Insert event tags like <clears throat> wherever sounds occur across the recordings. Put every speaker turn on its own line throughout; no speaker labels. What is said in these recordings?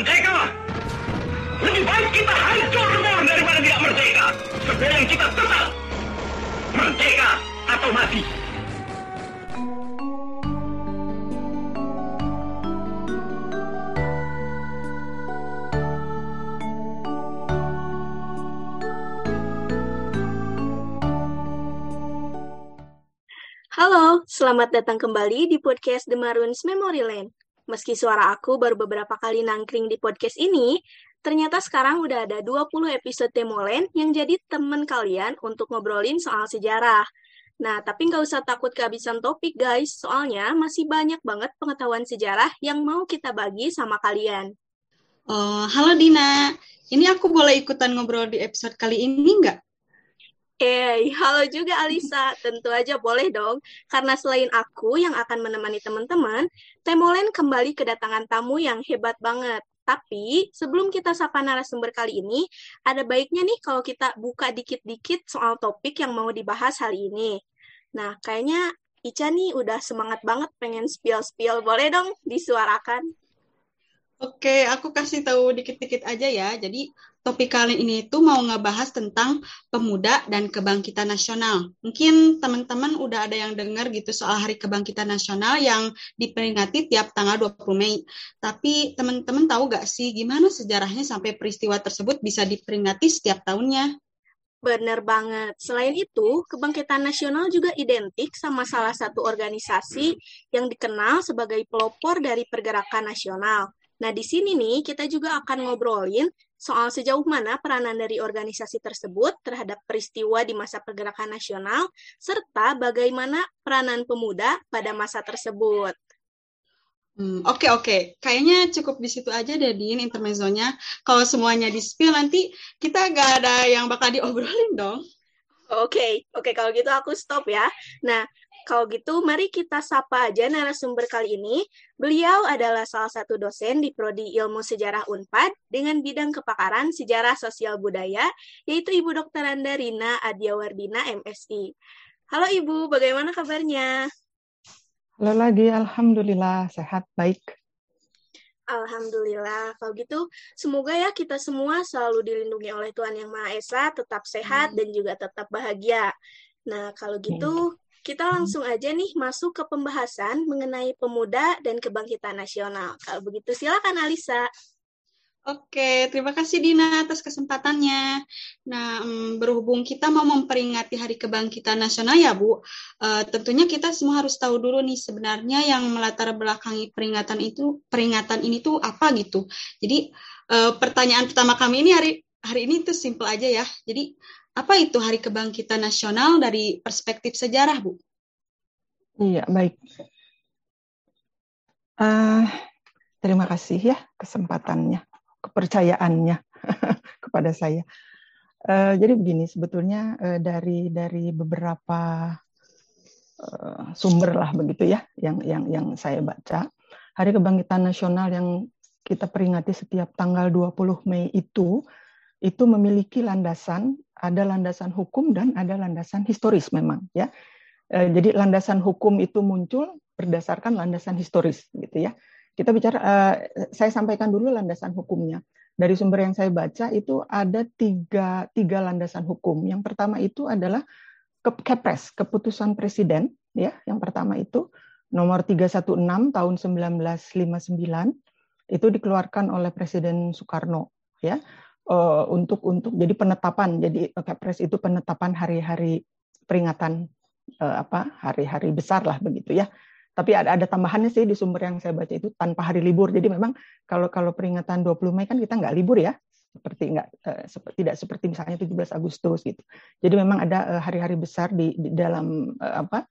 Merdeka! Lebih baik kita hancur semua daripada tidak merdeka. Sebelum kita tetap merdeka atau mati.
Halo, selamat datang kembali di podcast The Maroons Memory Land. Meski suara aku baru beberapa kali nangkring di podcast ini, ternyata sekarang udah ada 20 episode Temolen yang jadi temen kalian untuk ngobrolin soal sejarah. Nah, tapi nggak usah takut kehabisan topik, guys. Soalnya masih banyak banget pengetahuan sejarah yang mau kita bagi sama kalian.
Oh, halo Dina. Ini aku boleh ikutan ngobrol di episode kali ini nggak?
Eh, halo juga Alisa. Tentu aja boleh dong. Karena selain aku yang akan menemani teman-teman, Temolen kembali kedatangan tamu yang hebat banget. Tapi sebelum kita sapa narasumber kali ini, ada baiknya nih kalau kita buka dikit-dikit soal topik yang mau dibahas hari ini. Nah, kayaknya Ica nih udah semangat banget pengen spill-spill. Boleh dong disuarakan?
Oke, aku kasih tahu dikit-dikit aja ya. Jadi topik kali ini itu mau ngebahas tentang pemuda dan kebangkitan nasional. Mungkin teman-teman udah ada yang dengar gitu soal Hari Kebangkitan Nasional yang diperingati tiap tanggal 20 Mei. Tapi teman-teman tahu gak sih gimana sejarahnya sampai peristiwa tersebut bisa diperingati setiap tahunnya?
Benar banget. Selain itu, kebangkitan nasional juga identik sama salah satu organisasi yang dikenal sebagai pelopor dari pergerakan nasional. Nah, di sini nih kita juga akan ngobrolin soal sejauh mana peranan dari organisasi tersebut terhadap peristiwa di masa pergerakan nasional, serta bagaimana peranan pemuda pada masa tersebut.
Hmm, oke okay, oke, okay. kayaknya cukup di situ aja deh Din intermezzonya. Kalau semuanya di spill nanti kita gak ada yang bakal diobrolin dong.
Oke, okay, oke okay, kalau gitu aku stop ya. Nah, kalau gitu, mari kita sapa aja narasumber kali ini. Beliau adalah salah satu dosen di Prodi Ilmu Sejarah UNPAD dengan bidang kepakaran sejarah sosial budaya, yaitu Ibu Dr. Anda Rina Adiawardina, MSI. Halo Ibu, bagaimana kabarnya?
Halo lagi, Alhamdulillah, sehat, baik.
Alhamdulillah. Kalau gitu, semoga ya kita semua selalu dilindungi oleh Tuhan Yang Maha Esa, tetap sehat, hmm. dan juga tetap bahagia. Nah, kalau gitu, kita langsung aja nih masuk ke pembahasan mengenai pemuda dan kebangkitan nasional. Kalau begitu silakan Alisa.
Oke, terima kasih Dina atas kesempatannya. Nah, berhubung kita mau memperingati Hari Kebangkitan Nasional ya Bu, uh, tentunya kita semua harus tahu dulu nih sebenarnya yang melatar belakangi peringatan itu peringatan ini tuh apa gitu. Jadi uh, pertanyaan pertama kami ini hari hari ini tuh simple aja ya. Jadi apa itu Hari Kebangkitan Nasional dari perspektif sejarah, Bu?
Iya, baik. Uh, terima kasih ya kesempatannya, kepercayaannya <laughs> kepada saya. Uh, jadi begini, sebetulnya uh, dari dari beberapa uh, sumber lah begitu ya, yang yang yang saya baca, Hari Kebangkitan Nasional yang kita peringati setiap tanggal 20 Mei itu itu memiliki landasan, ada landasan hukum dan ada landasan historis memang ya. E, jadi landasan hukum itu muncul berdasarkan landasan historis gitu ya. Kita bicara, e, saya sampaikan dulu landasan hukumnya. Dari sumber yang saya baca itu ada tiga, tiga landasan hukum. Yang pertama itu adalah Kepres, keputusan presiden ya. Yang pertama itu nomor 316 tahun 1959 itu dikeluarkan oleh Presiden Soekarno ya uh, untuk untuk jadi penetapan jadi Kepres itu penetapan hari-hari peringatan uh, apa hari-hari besar lah begitu ya. Tapi ada ada tambahannya sih di sumber yang saya baca itu tanpa hari libur. Jadi memang kalau kalau peringatan 20 Mei kan kita nggak libur ya. Seperti nggak uh, seperti tidak seperti misalnya 17 Agustus gitu. Jadi memang ada hari-hari besar di, di dalam apa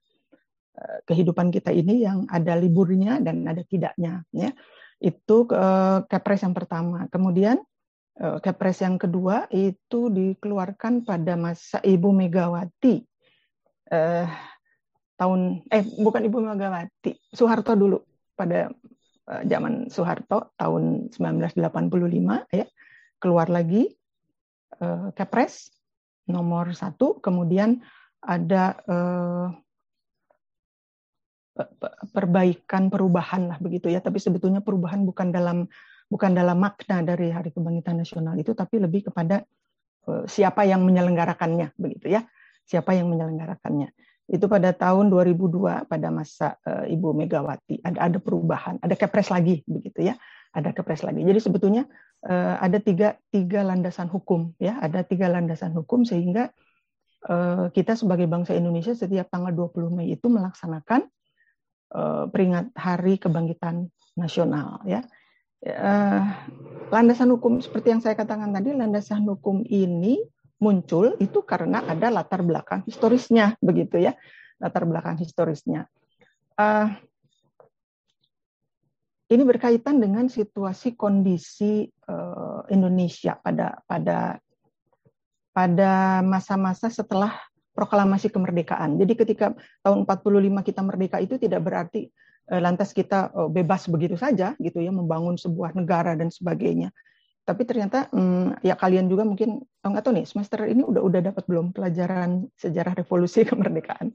kehidupan kita ini yang ada liburnya dan ada tidaknya ya. Itu uh, Kepres yang pertama. Kemudian Eh, Kepres yang kedua itu dikeluarkan pada masa Ibu Megawati. Eh, tahun eh bukan Ibu Megawati Soeharto dulu. Pada eh, zaman Soeharto tahun 1985 ya keluar lagi eh, Kepres nomor satu. Kemudian ada eh, perbaikan perubahan lah begitu ya. Tapi sebetulnya perubahan bukan dalam bukan dalam makna dari Hari Kebangkitan Nasional itu, tapi lebih kepada uh, siapa yang menyelenggarakannya, begitu ya, siapa yang menyelenggarakannya. Itu pada tahun 2002 pada masa uh, Ibu Megawati ada ada perubahan, ada kepres lagi, begitu ya, ada kepres lagi. Jadi sebetulnya uh, ada tiga tiga landasan hukum, ya, ada tiga landasan hukum sehingga kita sebagai bangsa Indonesia setiap tanggal 20 Mei itu melaksanakan peringat Hari Kebangkitan Nasional, ya uh, landasan hukum seperti yang saya katakan tadi, landasan hukum ini muncul itu karena ada latar belakang historisnya, begitu ya, latar belakang historisnya. Uh, ini berkaitan dengan situasi kondisi uh, Indonesia pada pada pada masa-masa setelah proklamasi kemerdekaan. Jadi ketika tahun 45 kita merdeka itu tidak berarti Eh, lantas kita eh, bebas begitu saja gitu ya membangun sebuah negara dan sebagainya. Tapi ternyata hmm, ya kalian juga mungkin oh, nggak tahu nih semester ini udah udah dapat belum pelajaran sejarah revolusi <laughs> kemerdekaan.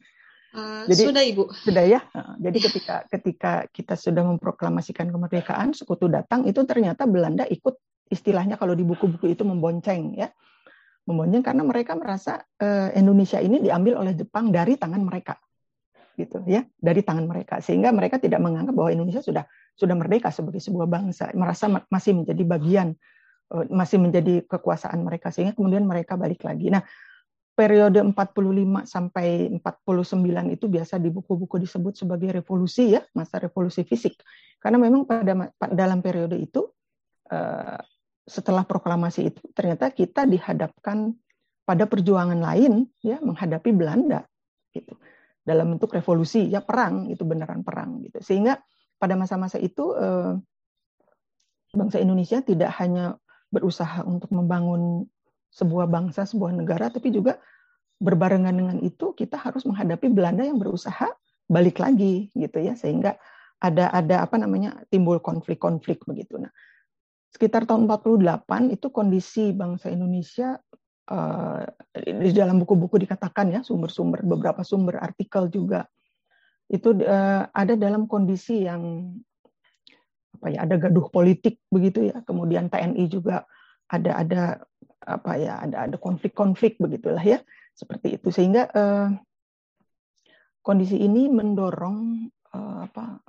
Uh, jadi sudah ibu.
Sudah ya. <laughs> jadi ketika ketika kita sudah memproklamasikan kemerdekaan, sekutu datang itu ternyata Belanda ikut istilahnya kalau di buku-buku itu membonceng ya, membonceng karena mereka merasa uh, Indonesia ini diambil oleh Jepang dari tangan mereka gitu ya dari tangan mereka sehingga mereka tidak menganggap bahwa Indonesia sudah sudah merdeka sebagai sebuah bangsa merasa masih menjadi bagian eh, masih menjadi kekuasaan mereka sehingga kemudian mereka balik lagi. Nah, periode 45 sampai 49 itu biasa di buku-buku disebut sebagai revolusi ya, masa revolusi fisik. Karena memang pada dalam periode itu eh, setelah proklamasi itu ternyata kita dihadapkan pada perjuangan lain ya menghadapi Belanda gitu dalam bentuk revolusi ya perang itu beneran perang gitu. Sehingga pada masa-masa itu eh, bangsa Indonesia tidak hanya berusaha untuk membangun sebuah bangsa sebuah negara tapi juga berbarengan dengan itu kita harus menghadapi Belanda yang berusaha balik lagi gitu ya. Sehingga ada ada apa namanya timbul konflik-konflik begitu. Nah sekitar tahun 48 itu kondisi bangsa Indonesia uh, di dalam buku-buku dikatakan ya sumber-sumber beberapa sumber artikel juga. Itu uh, ada dalam kondisi yang apa ya ada gaduh politik begitu ya. Kemudian TNI juga ada ada apa ya ada ada konflik-konflik begitulah ya. Seperti itu. Sehingga uh, kondisi ini mendorong uh, apa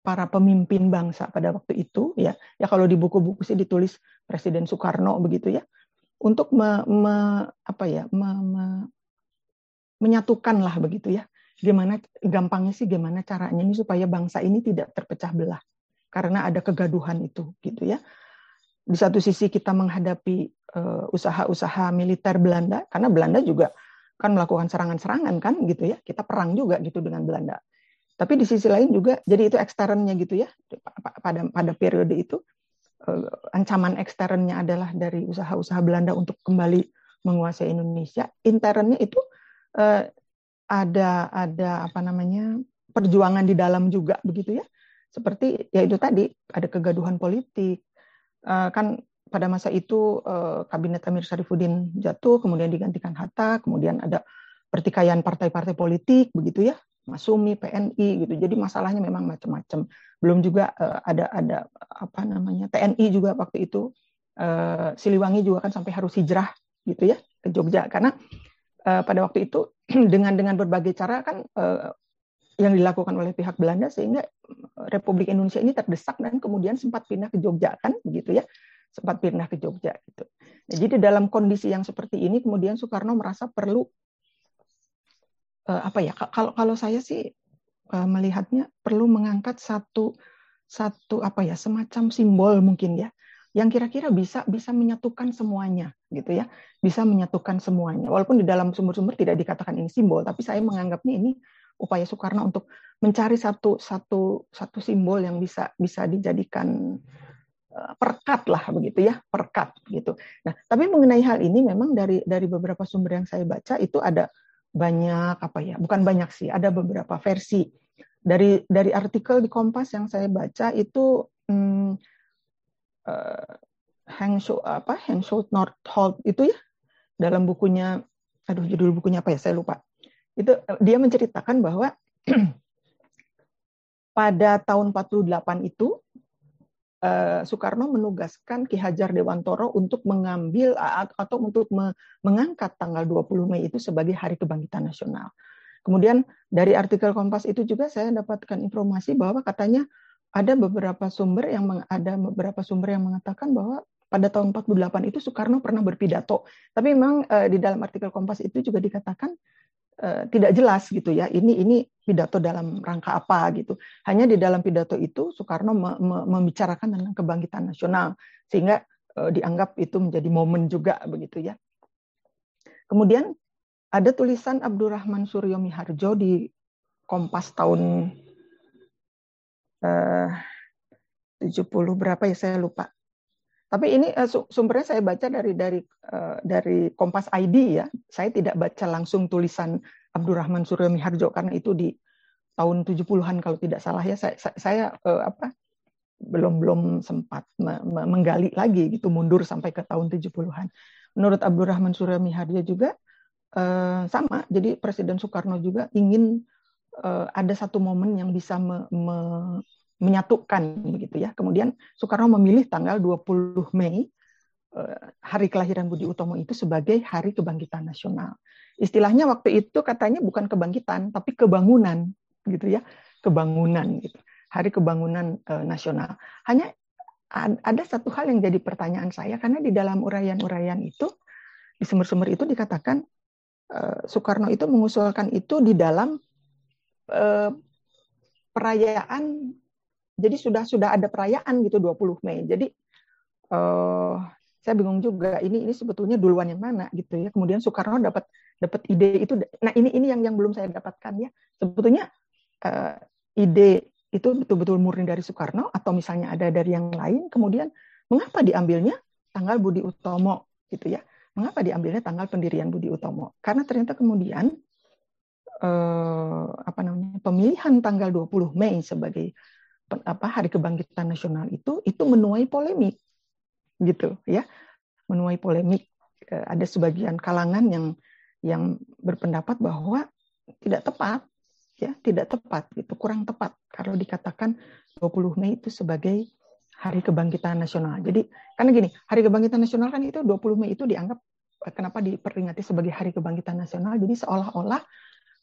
para pemimpin bangsa pada waktu itu ya. Ya kalau di buku-buku sih ditulis Presiden Soekarno begitu ya untuk me, me, apa ya me, me, menyatukan lah begitu ya. Gimana gampangnya sih gimana caranya ini supaya bangsa ini tidak terpecah belah karena ada kegaduhan itu gitu ya. Di satu sisi kita menghadapi uh, usaha-usaha militer Belanda karena Belanda juga kan melakukan serangan-serangan kan gitu ya. Kita perang juga gitu dengan Belanda. Tapi di sisi lain juga jadi itu eksternnya gitu ya pada pada periode itu. Eh, ancaman eksternnya adalah dari usaha-usaha Belanda untuk kembali menguasai Indonesia. Internnya itu eh, ada ada apa namanya perjuangan di dalam juga begitu ya. Seperti ya itu tadi ada kegaduhan politik. Eh, kan pada masa itu kabinet Amir Sarifuddin jatuh, kemudian digantikan Hatta, kemudian ada pertikaian partai-partai politik begitu ya. Masumi, PNI gitu. Jadi masalahnya memang macam-macam. Belum juga uh, ada ada apa namanya TNI juga waktu itu uh, Siliwangi juga kan sampai harus hijrah gitu ya ke Jogja karena uh, pada waktu itu <clears throat> dengan dengan berbagai cara kan uh, yang dilakukan oleh pihak Belanda sehingga Republik Indonesia ini terdesak dan kemudian sempat pindah ke Jogja kan begitu ya sempat pindah ke Jogja gitu. Nah, jadi dalam kondisi yang seperti ini kemudian Soekarno merasa perlu apa ya kalau kalau saya sih uh, melihatnya perlu mengangkat satu satu apa ya semacam simbol mungkin ya yang kira-kira bisa bisa menyatukan semuanya gitu ya bisa menyatukan semuanya. Walaupun di dalam sumber-sumber tidak dikatakan ini simbol tapi saya menganggapnya ini upaya Soekarno untuk mencari satu satu satu simbol yang bisa bisa dijadikan eh, perkat lah begitu ya perkat gitu. Nah tapi mengenai hal ini memang dari dari beberapa sumber yang saya baca itu ada banyak apa ya bukan banyak sih ada beberapa versi. Dari dari artikel di Kompas yang saya baca itu hmm, uh, Hang Shou apa Hang Shou Nordholt itu ya dalam bukunya aduh judul bukunya apa ya saya lupa. Itu dia menceritakan bahwa <clears throat> pada tahun 48 itu Soekarno menugaskan Ki Hajar Dewantoro untuk mengambil atau untuk mengangkat tanggal 20 Mei itu sebagai Hari Kebangkitan Nasional. Kemudian dari artikel Kompas itu juga saya dapatkan informasi bahwa katanya ada beberapa sumber yang ada beberapa sumber yang mengatakan bahwa pada tahun 48 itu Soekarno pernah berpidato. Tapi memang uh, di dalam artikel Kompas itu juga dikatakan tidak jelas gitu ya. Ini ini pidato dalam rangka apa gitu. Hanya di dalam pidato itu Soekarno me, me, membicarakan tentang kebangkitan nasional sehingga uh, dianggap itu menjadi momen juga begitu ya. Kemudian ada tulisan Abdurrahman Suryo Miharjo di Kompas tahun eh, 70 berapa ya saya lupa. Tapi ini eh, sumbernya saya baca dari dari eh, dari Kompas ID ya. Saya tidak baca langsung tulisan Abdurrahman Suryo Miharjo karena itu di tahun 70-an kalau tidak salah ya. Saya saya eh, apa belum belum sempat menggali lagi gitu mundur sampai ke tahun 70-an. Menurut Abdurrahman Suryo Miharjo juga uh, sama. Jadi Presiden Soekarno juga ingin uh, ada satu momen yang bisa me, me, menyatukan begitu ya. Kemudian Soekarno memilih tanggal 20 Mei uh, hari kelahiran Budi Utomo itu sebagai hari kebangkitan nasional. Istilahnya waktu itu katanya bukan kebangkitan tapi kebangunan gitu ya. Kebangunan gitu. Hari kebangunan uh, nasional. Hanya ada satu hal yang jadi pertanyaan saya karena di dalam uraian-uraian itu di sumber-sumber itu dikatakan Eh, Soekarno itu mengusulkan itu di dalam eh, perayaan jadi sudah sudah ada perayaan gitu 20 Mei. Jadi uh, saya bingung juga ini ini sebetulnya duluan yang mana gitu ya. Kemudian Soekarno dapat dapat ide itu. Nah ini ini yang yang belum saya dapatkan ya. Sebetulnya uh, ide itu betul-betul murni dari Soekarno atau misalnya ada dari yang lain. Kemudian mengapa diambilnya tanggal Budi Utomo gitu ya? Mengapa diambilnya tanggal pendirian Budi Utomo? Karena ternyata kemudian eh, apa namanya pemilihan tanggal 20 Mei sebagai apa hari kebangkitan nasional itu itu menuai polemik gitu ya menuai polemik eh, ada sebagian kalangan yang yang berpendapat bahwa tidak tepat ya tidak tepat gitu kurang tepat kalau dikatakan 20 Mei itu sebagai Hari Kebangkitan Nasional. Jadi karena gini, Hari Kebangkitan Nasional kan itu 20 Mei itu dianggap eh, kenapa diperingati sebagai Hari Kebangkitan Nasional. Jadi seolah-olah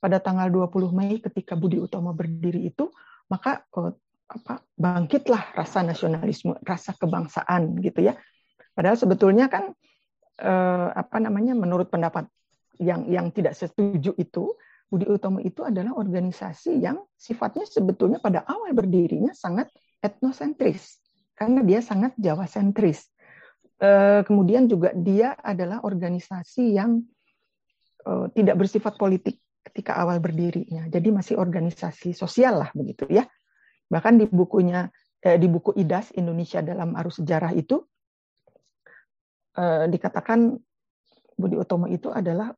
pada tanggal 20 Mei ketika Budi Utomo berdiri itu, maka eh, apa bangkitlah rasa nasionalisme, rasa kebangsaan gitu ya. Padahal sebetulnya kan eh, apa namanya menurut pendapat yang yang tidak setuju itu Budi Utomo itu adalah organisasi yang sifatnya sebetulnya pada awal berdirinya sangat etnosentris karena dia sangat Jawa sentris. Eh, kemudian juga dia adalah organisasi yang eh, tidak bersifat politik ketika awal berdirinya. Jadi masih organisasi sosial lah begitu ya. Bahkan di bukunya eh, di buku IDAS Indonesia dalam Arus Sejarah itu dikatakan Budi Utomo itu adalah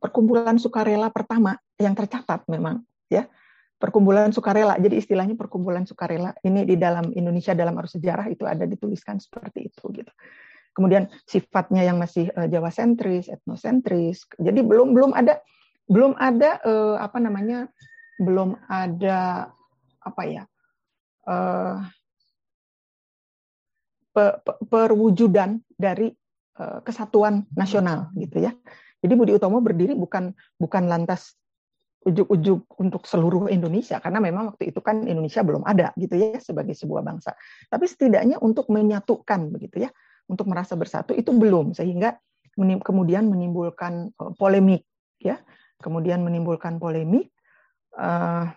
perkumpulan sukarela pertama yang tercatat memang ya perkumpulan sukarela. Jadi istilahnya perkumpulan sukarela ini di dalam Indonesia dalam arus sejarah itu ada dituliskan seperti itu gitu. Kemudian sifatnya yang masih uh, Jawa sentris, etnosentris. Jadi belum belum ada belum ada uh, apa namanya? belum ada apa ya? Uh, pe, pe, perwujudan dari uh, kesatuan nasional gitu ya. Jadi Budi Utomo berdiri bukan bukan lantas ujuk-ujuk untuk seluruh Indonesia karena memang waktu itu kan Indonesia belum ada gitu ya sebagai sebuah bangsa. Tapi setidaknya untuk menyatukan begitu ya, untuk merasa bersatu itu belum sehingga kemudian menimbulkan eh, polemik ya, kemudian menimbulkan polemik. Uh,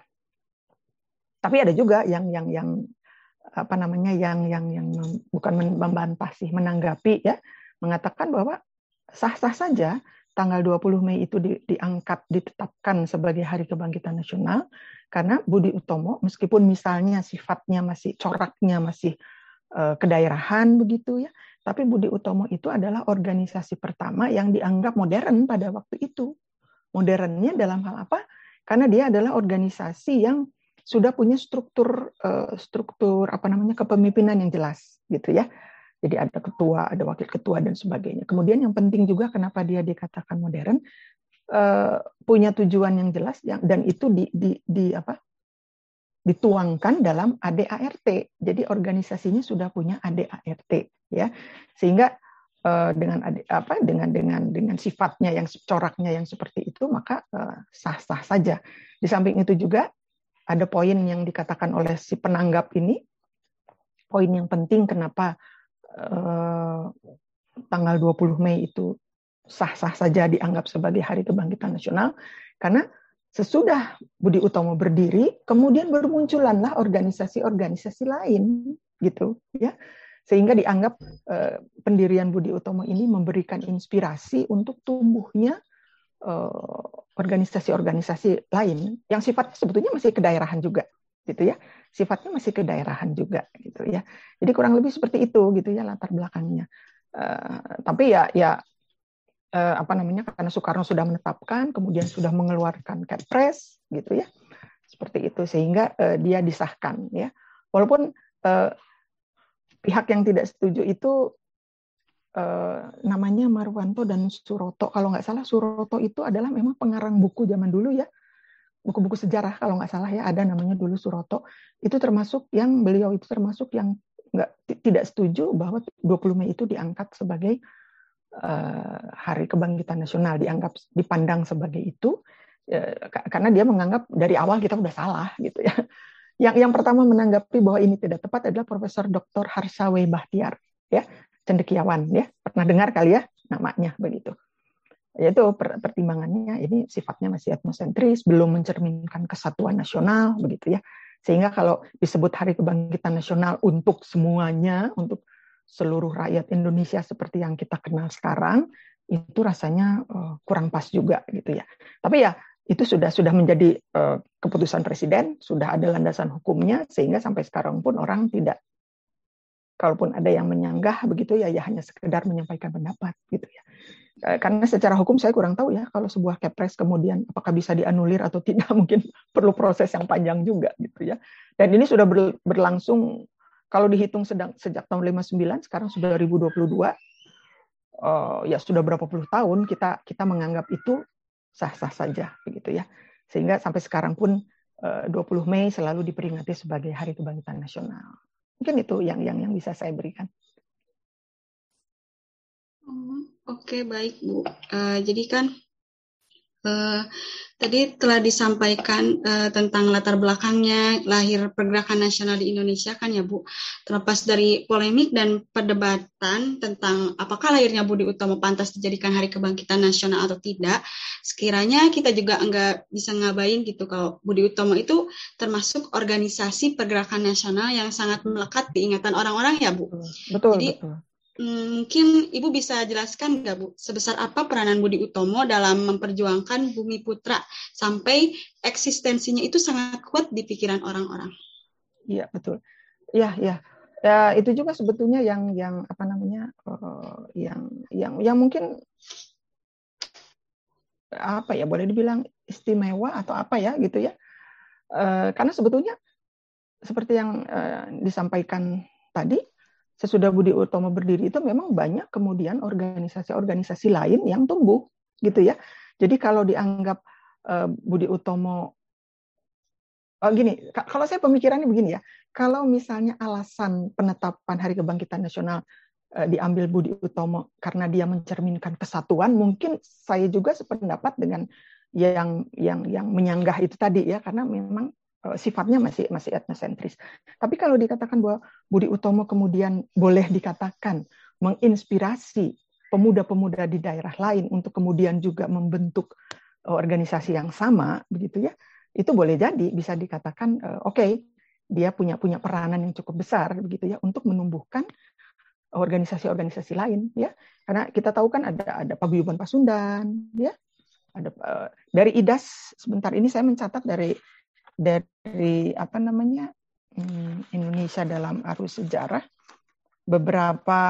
tapi ada juga yang yang yang apa namanya yang yang yang bukan membantah sih menanggapi ya mengatakan bahwa sah-sah saja tanggal 20 Mei itu di, diangkat ditetapkan sebagai Hari Kebangkitan Nasional karena Budi Utomo meskipun misalnya sifatnya masih coraknya masih uh, kedaerahan begitu ya, tapi Budi Utomo itu adalah organisasi pertama yang dianggap modern pada waktu itu. Modernnya dalam hal apa? Karena dia adalah organisasi yang sudah punya struktur uh, struktur apa namanya kepemimpinan yang jelas gitu ya jadi ada ketua, ada wakil ketua dan sebagainya. Kemudian yang penting juga kenapa dia dikatakan modern, uh, punya tujuan yang jelas dan itu di, di, di apa dituangkan dalam ADART. Jadi organisasinya sudah punya ADART ya. Sehingga uh, dengan apa dengan dengan dengan sifatnya yang coraknya yang seperti itu maka sah-sah saja. Di samping itu juga ada poin yang dikatakan oleh si penanggap ini. Poin yang penting kenapa uh, tanggal 20 Mei itu sah-sah saja dianggap sebagai Hari Kebangkitan Nasional. Karena sesudah Budi Utomo berdiri, kemudian bermunculanlah organisasi-organisasi lain, gitu, ya, sehingga dianggap eh, pendirian Budi Utomo ini memberikan inspirasi untuk tumbuhnya eh, organisasi-organisasi lain yang sifatnya sebetulnya masih kedaerahan juga, gitu ya, sifatnya masih kedaerahan juga, gitu ya. Jadi kurang lebih seperti itu, gitu ya latar belakangnya. Uh, tapi ya, ya eh, apa namanya karena Soekarno sudah menetapkan, kemudian sudah mengeluarkan Kepres gitu ya, seperti itu sehingga eh, dia disahkan ya. Walaupun eh, pihak yang tidak setuju itu eh, namanya Marwanto dan Suroto. Kalau nggak salah Suroto itu adalah memang pengarang buku zaman dulu ya, buku-buku sejarah kalau nggak salah ya ada namanya dulu Suroto. Itu termasuk yang beliau itu termasuk yang nggak tidak setuju bahwa 20 Mei itu diangkat sebagai Eh, Hari Kebangkitan Nasional dianggap dipandang sebagai itu ya, karena dia menganggap dari awal kita udah salah gitu ya. Yang yang pertama menanggapi bahwa ini tidak tepat adalah Profesor Dr. Harsawe Bahtiar ya, cendekiawan ya. Pernah dengar kali ya namanya begitu. Yaitu pertimbangannya ini sifatnya masih etnosentris, belum mencerminkan kesatuan nasional begitu ya. Sehingga kalau disebut Hari Kebangkitan Nasional untuk semuanya, untuk seluruh rakyat Indonesia seperti yang kita kenal sekarang itu rasanya uh, kurang pas juga gitu ya. Tapi ya itu sudah sudah menjadi uh, keputusan presiden, sudah ada landasan hukumnya sehingga sampai sekarang pun orang tidak kalaupun ada yang menyanggah begitu ya ya hanya sekedar menyampaikan pendapat gitu ya. Eh, karena secara hukum saya kurang tahu ya kalau sebuah kepres kemudian apakah bisa dianulir atau tidak <laughs> mungkin perlu proses yang panjang juga gitu ya. Dan ini sudah berlangsung kalau dihitung sedang sejak tahun 59 sekarang sudah 2022 uh, ya sudah berapa puluh tahun kita kita menganggap itu sah-sah saja begitu ya. Sehingga sampai sekarang pun uh, 20 Mei selalu diperingati sebagai Hari Kebangkitan Nasional. Mungkin itu yang yang yang bisa saya berikan.
Oh, Oke, okay, baik Bu. Uh, jadi kan Uh, tadi telah disampaikan uh, tentang latar belakangnya lahir pergerakan nasional di Indonesia kan ya Bu. Terlepas dari polemik dan perdebatan tentang apakah lahirnya Budi Utomo pantas dijadikan hari kebangkitan nasional atau tidak, sekiranya kita juga enggak bisa ngabain gitu kalau Budi Utomo itu termasuk organisasi pergerakan nasional yang sangat melekat di ingatan orang-orang ya Bu.
Betul, Jadi, betul
mungkin Ibu bisa jelaskan nggak Bu, sebesar apa peranan Budi Utomo dalam memperjuangkan Bumi Putra sampai eksistensinya itu sangat kuat di pikiran orang-orang?
Iya betul, ya ya ya itu juga sebetulnya yang yang apa namanya uh, yang yang yang mungkin apa ya boleh dibilang istimewa atau apa ya gitu ya. Uh, karena sebetulnya seperti yang uh, disampaikan tadi sesudah Budi Utomo berdiri itu memang banyak kemudian organisasi-organisasi lain yang tumbuh gitu ya. Jadi kalau dianggap uh, Budi Utomo oh gini, kalau saya pemikirannya begini ya, kalau misalnya alasan penetapan Hari Kebangkitan Nasional uh, diambil Budi Utomo karena dia mencerminkan kesatuan, mungkin saya juga sependapat dengan yang yang yang menyanggah itu tadi ya, karena memang Eh, sifatnya masih masih etnosentris. Tapi kalau dikatakan bahwa Budi Utomo kemudian boleh dikatakan menginspirasi pemuda-pemuda di daerah lain untuk kemudian juga membentuk eh, organisasi yang sama, begitu ya, itu boleh jadi bisa dikatakan uh, oke okay, dia punya punya peranan yang cukup besar, begitu ya, untuk menumbuhkan organisasi-organisasi lain, ya, karena kita tahu kan ada ada paguyuban Pasundan, ya, ada dari IDAS sebentar ini saya mencatat dari dari apa namanya hmm, Indonesia dalam arus sejarah beberapa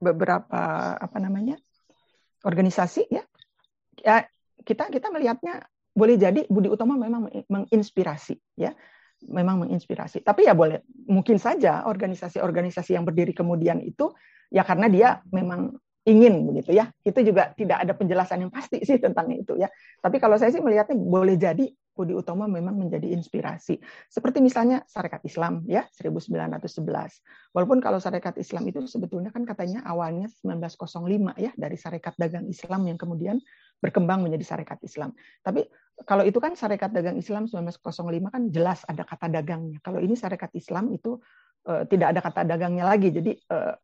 beberapa apa namanya organisasi ya ya kita kita melihatnya boleh jadi Budi Utama memang menginspirasi ya memang menginspirasi. Tapi ya boleh mungkin saja organisasi-organisasi yang berdiri kemudian itu ya karena dia memang ingin begitu ya. Itu juga tidak ada penjelasan yang pasti sih tentang itu ya. Tapi kalau saya sih melihatnya boleh jadi Budi Utomo memang menjadi inspirasi. Seperti misalnya Syarikat Islam ya 1911. Walaupun kalau Syarikat Islam itu sebetulnya kan katanya awalnya 1905 ya dari Syarikat Dagang Islam yang kemudian berkembang menjadi Syarikat Islam. Tapi kalau itu kan Syarikat Dagang Islam 1905 kan jelas ada kata dagangnya. Kalau ini Syarikat Islam itu uh, tidak ada kata dagangnya lagi. Jadi uh,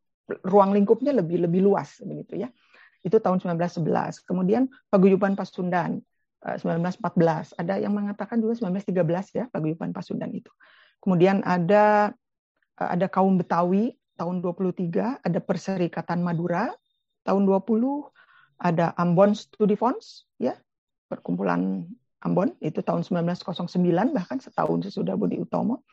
ruang lingkupnya lebih lebih luas begitu ya. Itu tahun 1911. Kemudian Paguyuban Pasundan 1914. Eh, ada yang mengatakan juga 1913 ya Paguyuban Pasundan itu. Kemudian ada eh, ada kaum Betawi tahun 23, ada Perserikatan Madura tahun 20, ada Ambon Studi Fonds ya, perkumpulan Ambon itu tahun 1909 bahkan setahun sesudah Budi Utomo.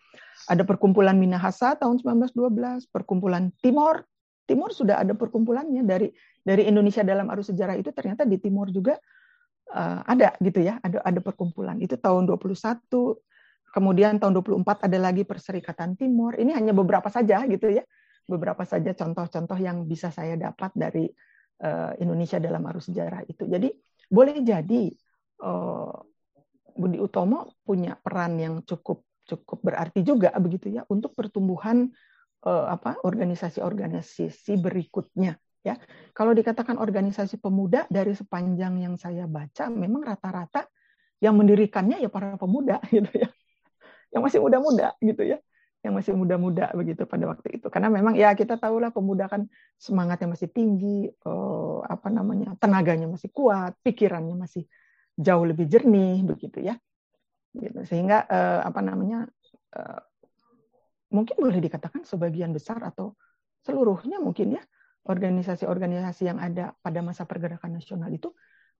Ada perkumpulan Minahasa tahun 1912, perkumpulan Timor Timur sudah ada perkumpulannya dari dari Indonesia dalam arus sejarah itu ternyata di Timur juga uh, ada gitu ya, ada ada perkumpulan. Itu tahun 21, kemudian tahun 24 ada lagi Perserikatan Timur. Ini hanya beberapa saja gitu ya. Beberapa saja contoh-contoh yang bisa saya dapat dari uh, Indonesia dalam arus sejarah itu. Jadi boleh jadi uh, Budi Utomo punya peran yang cukup cukup berarti juga begitu ya untuk pertumbuhan uh, apa organisasi-organisasi berikutnya ya. Kalau dikatakan organisasi pemuda dari sepanjang yang saya baca memang rata-rata yang mendirikannya ya para pemuda <laughs> gitu ya. Yang masih muda-muda gitu ya. Yang masih muda-muda begitu pada waktu itu. Karena memang ya kita tahulah pemuda kan semangatnya masih tinggi, uh, apa namanya? tenaganya masih kuat, pikirannya masih jauh lebih jernih begitu ya. Gitu. Sehingga uh, apa namanya? Uh, mungkin boleh dikatakan sebagian besar atau seluruhnya mungkin ya organisasi-organisasi yang ada pada masa pergerakan nasional itu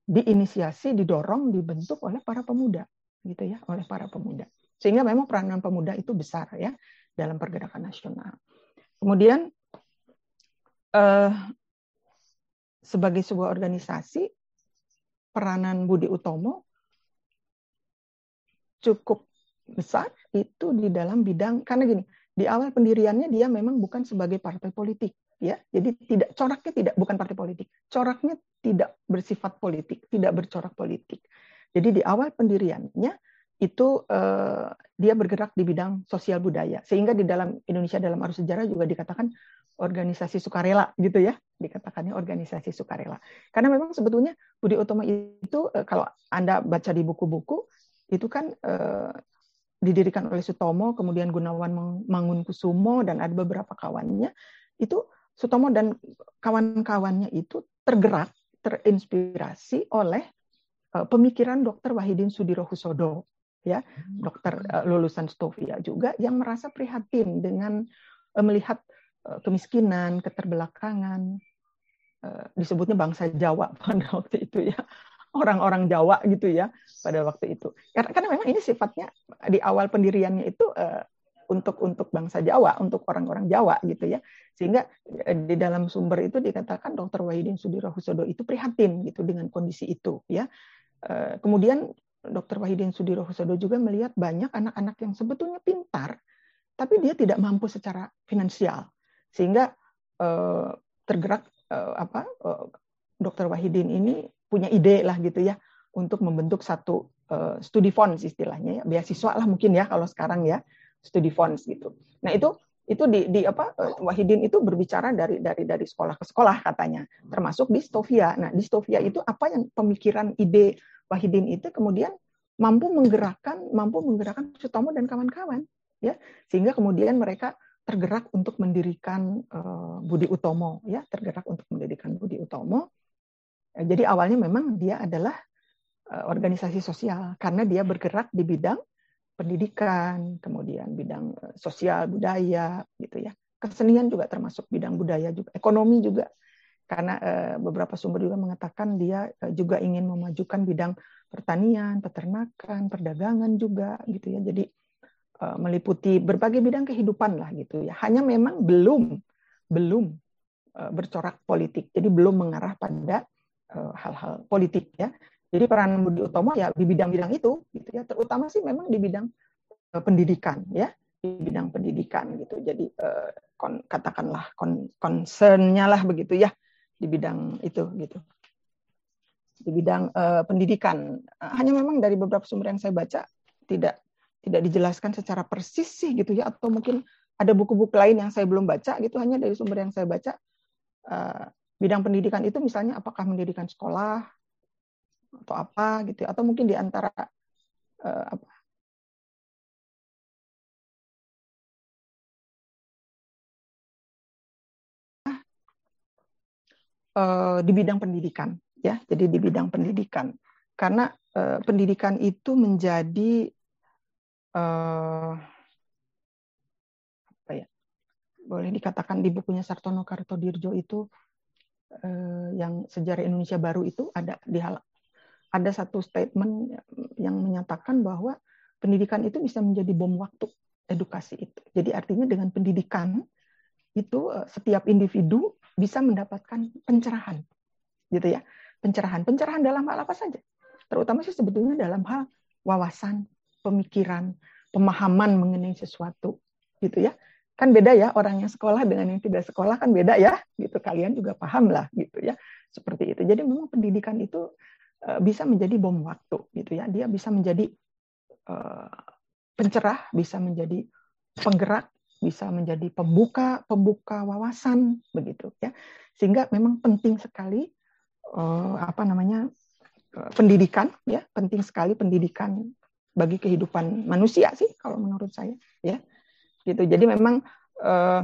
diinisiasi, didorong, dibentuk oleh para pemuda, gitu ya, oleh para pemuda. Sehingga memang peranan pemuda itu besar ya dalam pergerakan nasional. Kemudian eh, sebagai sebuah organisasi, peranan Budi Utomo cukup besar itu di dalam bidang karena gini, di awal pendiriannya dia memang bukan sebagai partai politik ya. Jadi tidak coraknya tidak bukan partai politik. Coraknya tidak bersifat politik tidak bercorak politik. Jadi di awal pendiriannya itu eh, dia bergerak di bidang sosial budaya. Sehingga di dalam Indonesia dalam arus sejarah juga dikatakan organisasi sukarela gitu ya. Dikatakannya organisasi sukarela. Karena memang sebetulnya Budi Utomo itu eh, kalau anda baca di buku-buku itu kan eh, didirikan oleh Sutomo kemudian Gunawan Mangunkusumo dan ada beberapa kawannya itu Sutomo dan kawan-kawannya itu tergerak, terinspirasi oleh uh, pemikiran Dr. Wahidin Sudirohusodo, ya, dokter uh, lulusan Stovia juga yang merasa prihatin dengan uh, melihat kemiskinan, keterbelakangan, disebutnya bangsa Jawa <laughs> pada waktu itu ya, orang-orang Jawa gitu ya pada waktu itu. Karena, memang ini sifatnya di awal pendiriannya itu uh, untuk untuk bangsa Jawa, untuk orang-orang Jawa gitu ya. Sehingga eh, di dalam sumber itu dikatakan Dr. Wahidin Sudirohusodo itu prihatin gitu dengan kondisi itu ya. Eh, kemudian Dr. Wahidin Sudirohusodo juga melihat banyak anak-anak yang sebetulnya pintar tapi dia tidak mampu secara finansial. Sehingga eh, tergerak apa Dr. Wahidin ini punya ide lah gitu ya untuk membentuk satu studi funds istilahnya ya beasiswa lah mungkin ya kalau sekarang ya studi funds gitu. Nah itu itu di, di apa eh, Wahidin itu berbicara dari dari dari sekolah ke sekolah katanya, termasuk di Stovia. Nah di Stovia itu apa yang pemikiran ide Wahidin itu kemudian mampu menggerakkan mampu menggerakkan Sutomo dan kawan-kawan ya sehingga kemudian mereka tergerak untuk mendirikan uh, Budi Utomo ya tergerak untuk mendirikan Budi Utomo jadi awalnya memang dia adalah uh, organisasi sosial karena dia bergerak di bidang pendidikan, kemudian bidang eh, sosial budaya gitu ya. Kesenian juga termasuk bidang budaya juga, ekonomi juga. Karena eh, beberapa sumber juga mengatakan dia eh, juga ingin memajukan bidang pertanian, peternakan, perdagangan juga gitu ya. Jadi eh, meliputi berbagai bidang kehidupan lah gitu ya. Hanya memang belum belum eh, bercorak politik. Jadi belum mengarah pada eh, hal-hal politik ya. Jadi peran Budi Utomo ya di bidang-bidang itu gitu ya, terutama sih memang di bidang uh, pendidikan ya, di bidang pendidikan gitu. Jadi uh, kon, katakanlah kon, concernnya lah begitu ya di bidang itu gitu. Di bidang pendidikan. Hanya memang dari beberapa sumber yang saya baca tidak tidak dijelaskan secara persis sih gitu ya. Atau mungkin ada buku-buku lain yang saya belum baca gitu. Hanya dari sumber yang saya baca bidang pendidikan itu misalnya apakah pendidikan sekolah atau apa gitu ya, atau mungkin di antara uh, apa? Uh, di bidang pendidikan ya jadi di bidang pendidikan. Karena uh, pendidikan itu menjadi uh, apa ya? Boleh dikatakan di bukunya Sartono Kartodirjo itu yang sejarah Indonesia baru itu ada di ada satu statement yang menyatakan bahwa pendidikan itu bisa menjadi bom waktu edukasi itu. Jadi artinya dengan pendidikan itu setiap individu bisa mendapatkan pencerahan gitu ya. Pencerahan. Pencerahan dalam hal apa saja? Terutama sih sebetulnya dalam hal wawasan pemikiran pemahaman mengenai sesuatu gitu ya kan beda ya orang yang sekolah dengan yang tidak sekolah kan beda ya gitu. Kalian juga paham lah gitu ya seperti itu. Jadi memang pendidikan itu eh, bisa menjadi bom waktu gitu ya. Dia bisa menjadi uh, pencerah bisa menjadi penggerak bisa menjadi pembuka pembuka wawasan begitu ya. Sehingga memang penting sekali uh, apa namanya pendidikan ya. Penting sekali pendidikan bagi kehidupan manusia sih kalau menurut saya ya gitu jadi memang uh,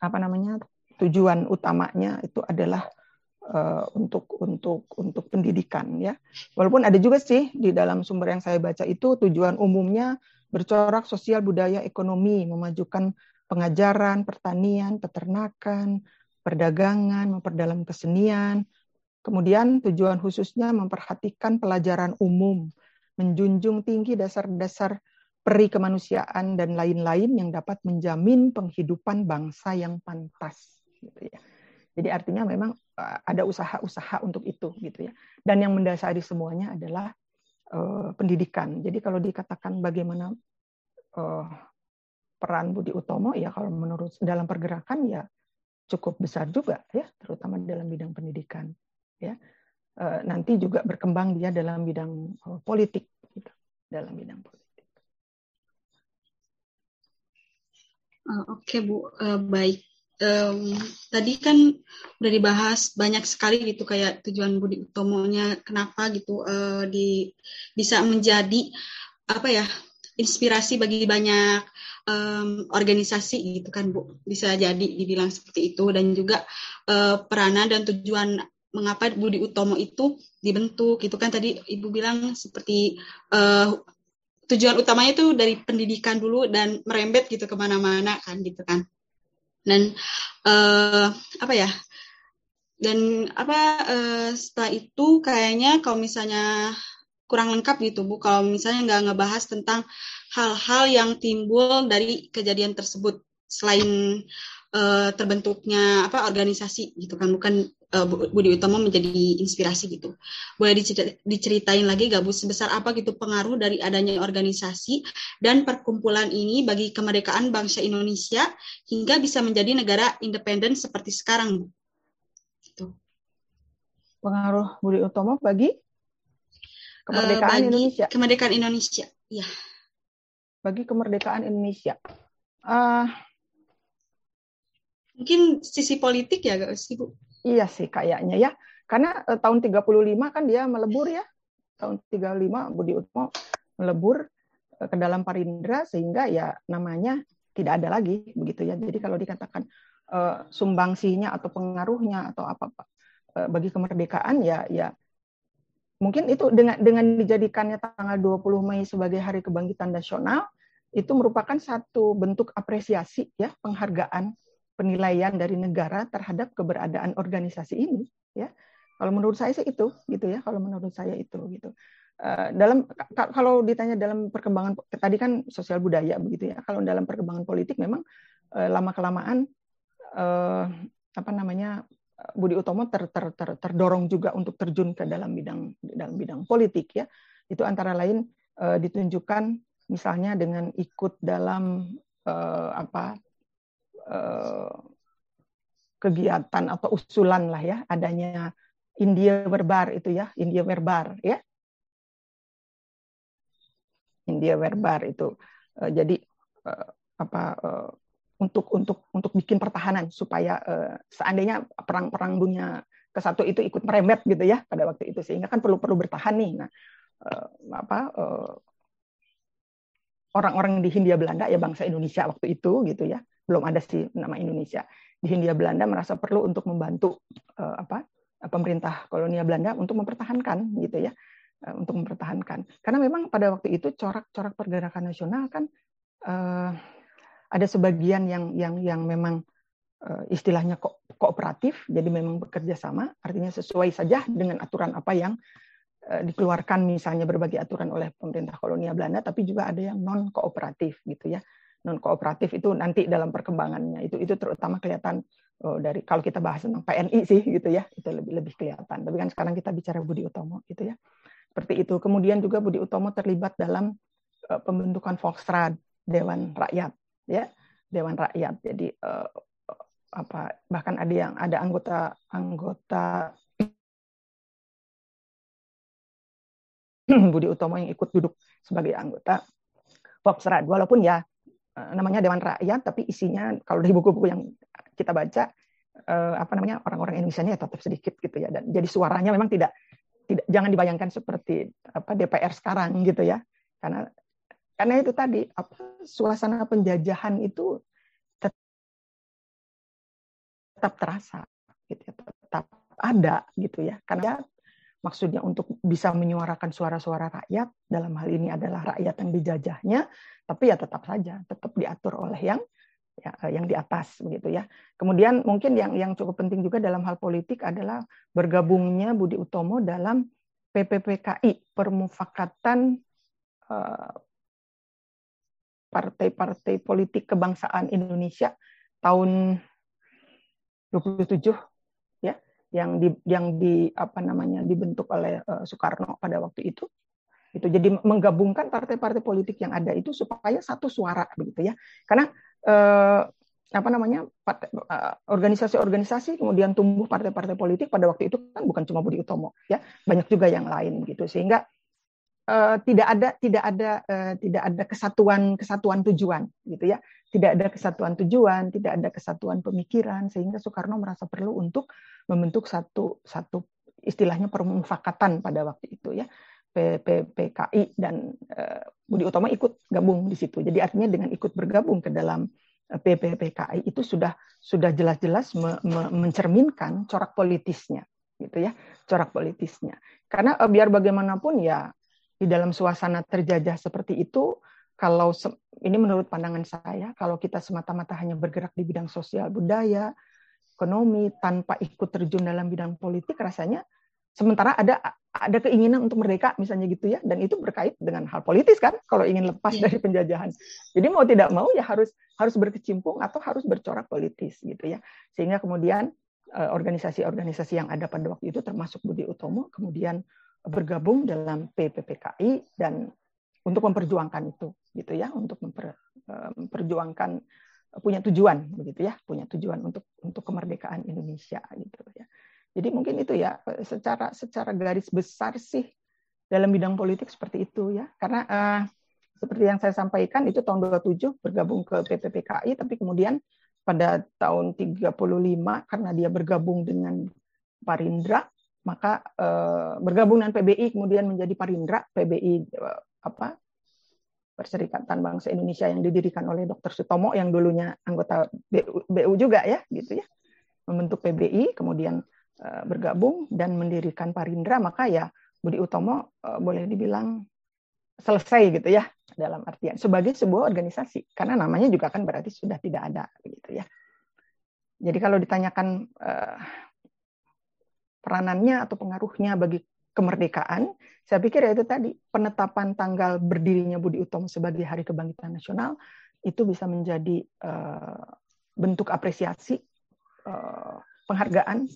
apa namanya tujuan utamanya itu adalah uh, untuk untuk untuk pendidikan ya walaupun ada juga sih di dalam sumber yang saya baca itu tujuan umumnya bercorak sosial budaya ekonomi, memajukan pengajaran, pertanian, peternakan, perdagangan, memperdalam kesenian. Kemudian tujuan khususnya memperhatikan pelajaran umum, menjunjung tinggi dasar-dasar peri kemanusiaan dan lain-lain yang dapat menjamin penghidupan bangsa yang pantas. Gitu ya. Jadi artinya memang eh, ada usaha-usaha untuk itu gitu ya. Dan yang mendasari semuanya adalah uh, pendidikan. Jadi kalau dikatakan bagaimana uh, peran Budi Utomo ya kalau menurut dalam pergerakan ya cukup besar juga ya terutama dalam bidang pendidikan ya uh, nanti juga berkembang dia dalam bidang politik gitu dalam bidang politik.
Oke okay, Bu. Uh, baik. Um, tadi kan udah dibahas banyak sekali gitu kayak tujuan Budi Utomonya kenapa gitu uh, di bisa menjadi apa ya inspirasi bagi banyak um, organisasi gitu kan Bu. Bisa jadi dibilang seperti itu. Dan juga uh, peranan dan tujuan mengapa Budi Utomo itu dibentuk gitu kan. Tadi Ibu bilang seperti uh, tujuan utamanya itu dari pendidikan dulu dan merembet gitu ke mana-mana kan gitu kan. Dan uh, apa ya dan apa uh, setelah itu kayaknya kalau misalnya kurang lengkap gitu bu kalau misalnya nggak ngebahas tentang hal-hal yang timbul dari kejadian tersebut selain uh, terbentuknya apa organisasi gitu kan bukan uh, Budi Utomo menjadi inspirasi gitu. Boleh diceritain lagi gak Bu sebesar apa gitu pengaruh dari adanya organisasi dan perkumpulan ini bagi kemerdekaan bangsa Indonesia hingga bisa menjadi negara independen seperti sekarang Bu. Gitu.
Pengaruh Budi Utomo bagi kemerdekaan uh, bagi Indonesia.
Kemerdekaan Indonesia, ya.
Bagi kemerdekaan Indonesia. Uh,
mungkin sisi politik ya gak sih Bu?
Iya sih kayaknya ya. Karena eh, tahun 35 kan dia melebur ya. Tahun 35 Budi Utmo melebur eh, ke dalam Parindra sehingga ya namanya tidak ada lagi begitu ya. Jadi kalau dikatakan eh, sumbangsinya atau pengaruhnya atau apa apa eh, bagi kemerdekaan ya ya mungkin itu dengan dengan dijadikannya tanggal 20 Mei sebagai hari kebangkitan nasional itu merupakan satu bentuk apresiasi ya penghargaan penilaian dari negara terhadap keberadaan organisasi ini ya. Kalau menurut saya sih itu gitu ya kalau menurut saya itu gitu. Uh, dalam kalau ditanya dalam perkembangan tadi kan sosial budaya begitu ya kalau dalam perkembangan politik memang uh, lama kelamaan uh, apa namanya Budi Utomo ter, ter, ter, terdorong juga untuk terjun ke dalam bidang dalam bidang politik ya. Itu antara lain ditunjukkan misalnya dengan ikut dalam apa Eh, kegiatan atau usulan lah ya adanya India Werbar itu ya, India Werbar ya. India Werbar itu. Uh, jadi uh, apa untuk untuk untuk bikin pertahanan supaya seandainya perang-perang dunia ke satu itu ikut merembet gitu ya pada waktu itu sehingga kan perlu perlu bertahan nih. Nah, apa orang-orang di Hindia Belanda ya bangsa Indonesia waktu itu gitu ya belum ada sih nama Indonesia di Hindia Belanda merasa perlu untuk membantu uh, apa pemerintah kolonial Belanda untuk mempertahankan gitu ya uh, untuk mempertahankan karena memang pada waktu itu corak-corak pergerakan nasional kan uh, ada sebagian yang yang yang memang uh, istilahnya ko kooperatif, jadi memang bekerja sama, artinya sesuai saja dengan aturan apa yang dikeluarkan misalnya berbagai aturan oleh pemerintah kolonial Belanda, tapi juga ada yang non kooperatif gitu ya. Non kooperatif itu nanti dalam perkembangannya itu itu terutama kelihatan oh, dari kalau kita bahas tentang PNI sih gitu ya, itu lebih lebih kelihatan. Tapi kan sekarang kita bicara Budi Utomo gitu ya. Seperti itu. Kemudian juga Budi Utomo terlibat dalam uh, pembentukan Volksraad Dewan Rakyat ya Dewan Rakyat. Jadi uh, apa bahkan ada yang ada anggota anggota <clears throat> Budi Utomo yang ikut duduk sebagai anggota Volksraad. Walaupun ya namanya Dewan Rakyat, tapi isinya kalau dari buku-buku yang kita baca eh, apa namanya orang-orang Indonesia ini ya tetap sedikit gitu ya. Dan jadi suaranya memang tidak tidak jangan dibayangkan seperti apa DPR sekarang gitu ya. Karena karena itu tadi apa suasana penjajahan itu tetap terasa gitu ya, tetap ada gitu ya. Karena maksudnya untuk bisa menyuarakan suara-suara rakyat dalam hal ini adalah rakyat yang dijajahnya, tapi ya tetap saja tetap diatur oleh yang ya, yang di atas begitu ya. Kemudian mungkin yang yang cukup penting juga dalam hal politik adalah bergabungnya Budi Utomo dalam PPPKI Permufakatan eh, partai-partai politik kebangsaan Indonesia tahun 27 ya yang di yang di apa namanya dibentuk oleh uh, Soekarno pada waktu itu. Itu jadi menggabungkan partai-partai politik yang ada itu supaya satu suara begitu ya. Karena uh, apa namanya eh, organisasi-organisasi kemudian tumbuh partai-partai politik pada waktu itu kan bukan cuma Budi Utomo ya. Banyak juga yang lain gitu sehingga uh, tidak ada tidak ada uh, tidak ada kesatuan kesatuan tujuan gitu ya. Tidak ada kesatuan tujuan tidak ada kesatuan pemikiran sehingga Soekarno merasa perlu untuk membentuk satu satu istilahnya permufakatan pada waktu itu ya. PPKI dan uh, Budi Utomo ikut gabung di situ. Jadi artinya dengan ikut bergabung ke dalam PPPKI itu sudah sudah jelas-jelas me, me, mencerminkan corak politisnya gitu ya. Corak politisnya. Karena biar bagaimanapun ya di dalam suasana terjajah seperti itu, kalau ini menurut pandangan saya, kalau kita semata-mata hanya bergerak di bidang sosial budaya, ekonomi tanpa ikut terjun dalam bidang politik, rasanya sementara ada ada keinginan untuk merdeka misalnya gitu ya, dan itu berkait dengan hal politis kan, kalau ingin lepas yeah. dari penjajahan. Jadi mau tidak mau ya harus harus berkecimpung atau harus bercorak politis gitu ya, sehingga kemudian eh, organisasi-organisasi yang ada pada waktu itu termasuk Budi Utomo kemudian bergabung dalam PPPKI dan untuk memperjuangkan itu gitu ya untuk memper, eh, memperjuangkan punya tujuan begitu ya punya tujuan untuk untuk kemerdekaan Indonesia gitu ya. Jadi mungkin itu ya secara secara garis besar sih dalam bidang politik seperti itu ya. Karena uh, seperti yang saya sampaikan itu tahun 27 bergabung ke PPPKI tapi kemudian pada tahun 35 karena dia bergabung dengan Parindra maka eh, bergabung dengan PBI kemudian menjadi Parindra PBI eh, apa Perserikatan Bangsa Indonesia yang didirikan oleh Dr. Sutomo yang dulunya anggota BU, BU juga ya gitu ya. Membentuk PBI kemudian eh, bergabung dan mendirikan Parindra. Maka ya Budi Utomo eh, boleh dibilang selesai gitu ya dalam artian. Sebagai sebuah organisasi karena namanya juga kan berarti sudah tidak ada gitu ya. Jadi kalau ditanyakan peranannya atau pengaruhnya bagi kemerdekaan, saya pikir ya itu tadi penetapan tanggal berdirinya Budi Utomo sebagai Hari Kebangkitan Nasional itu bisa menjadi uh, bentuk apresiasi, uh, penghargaan,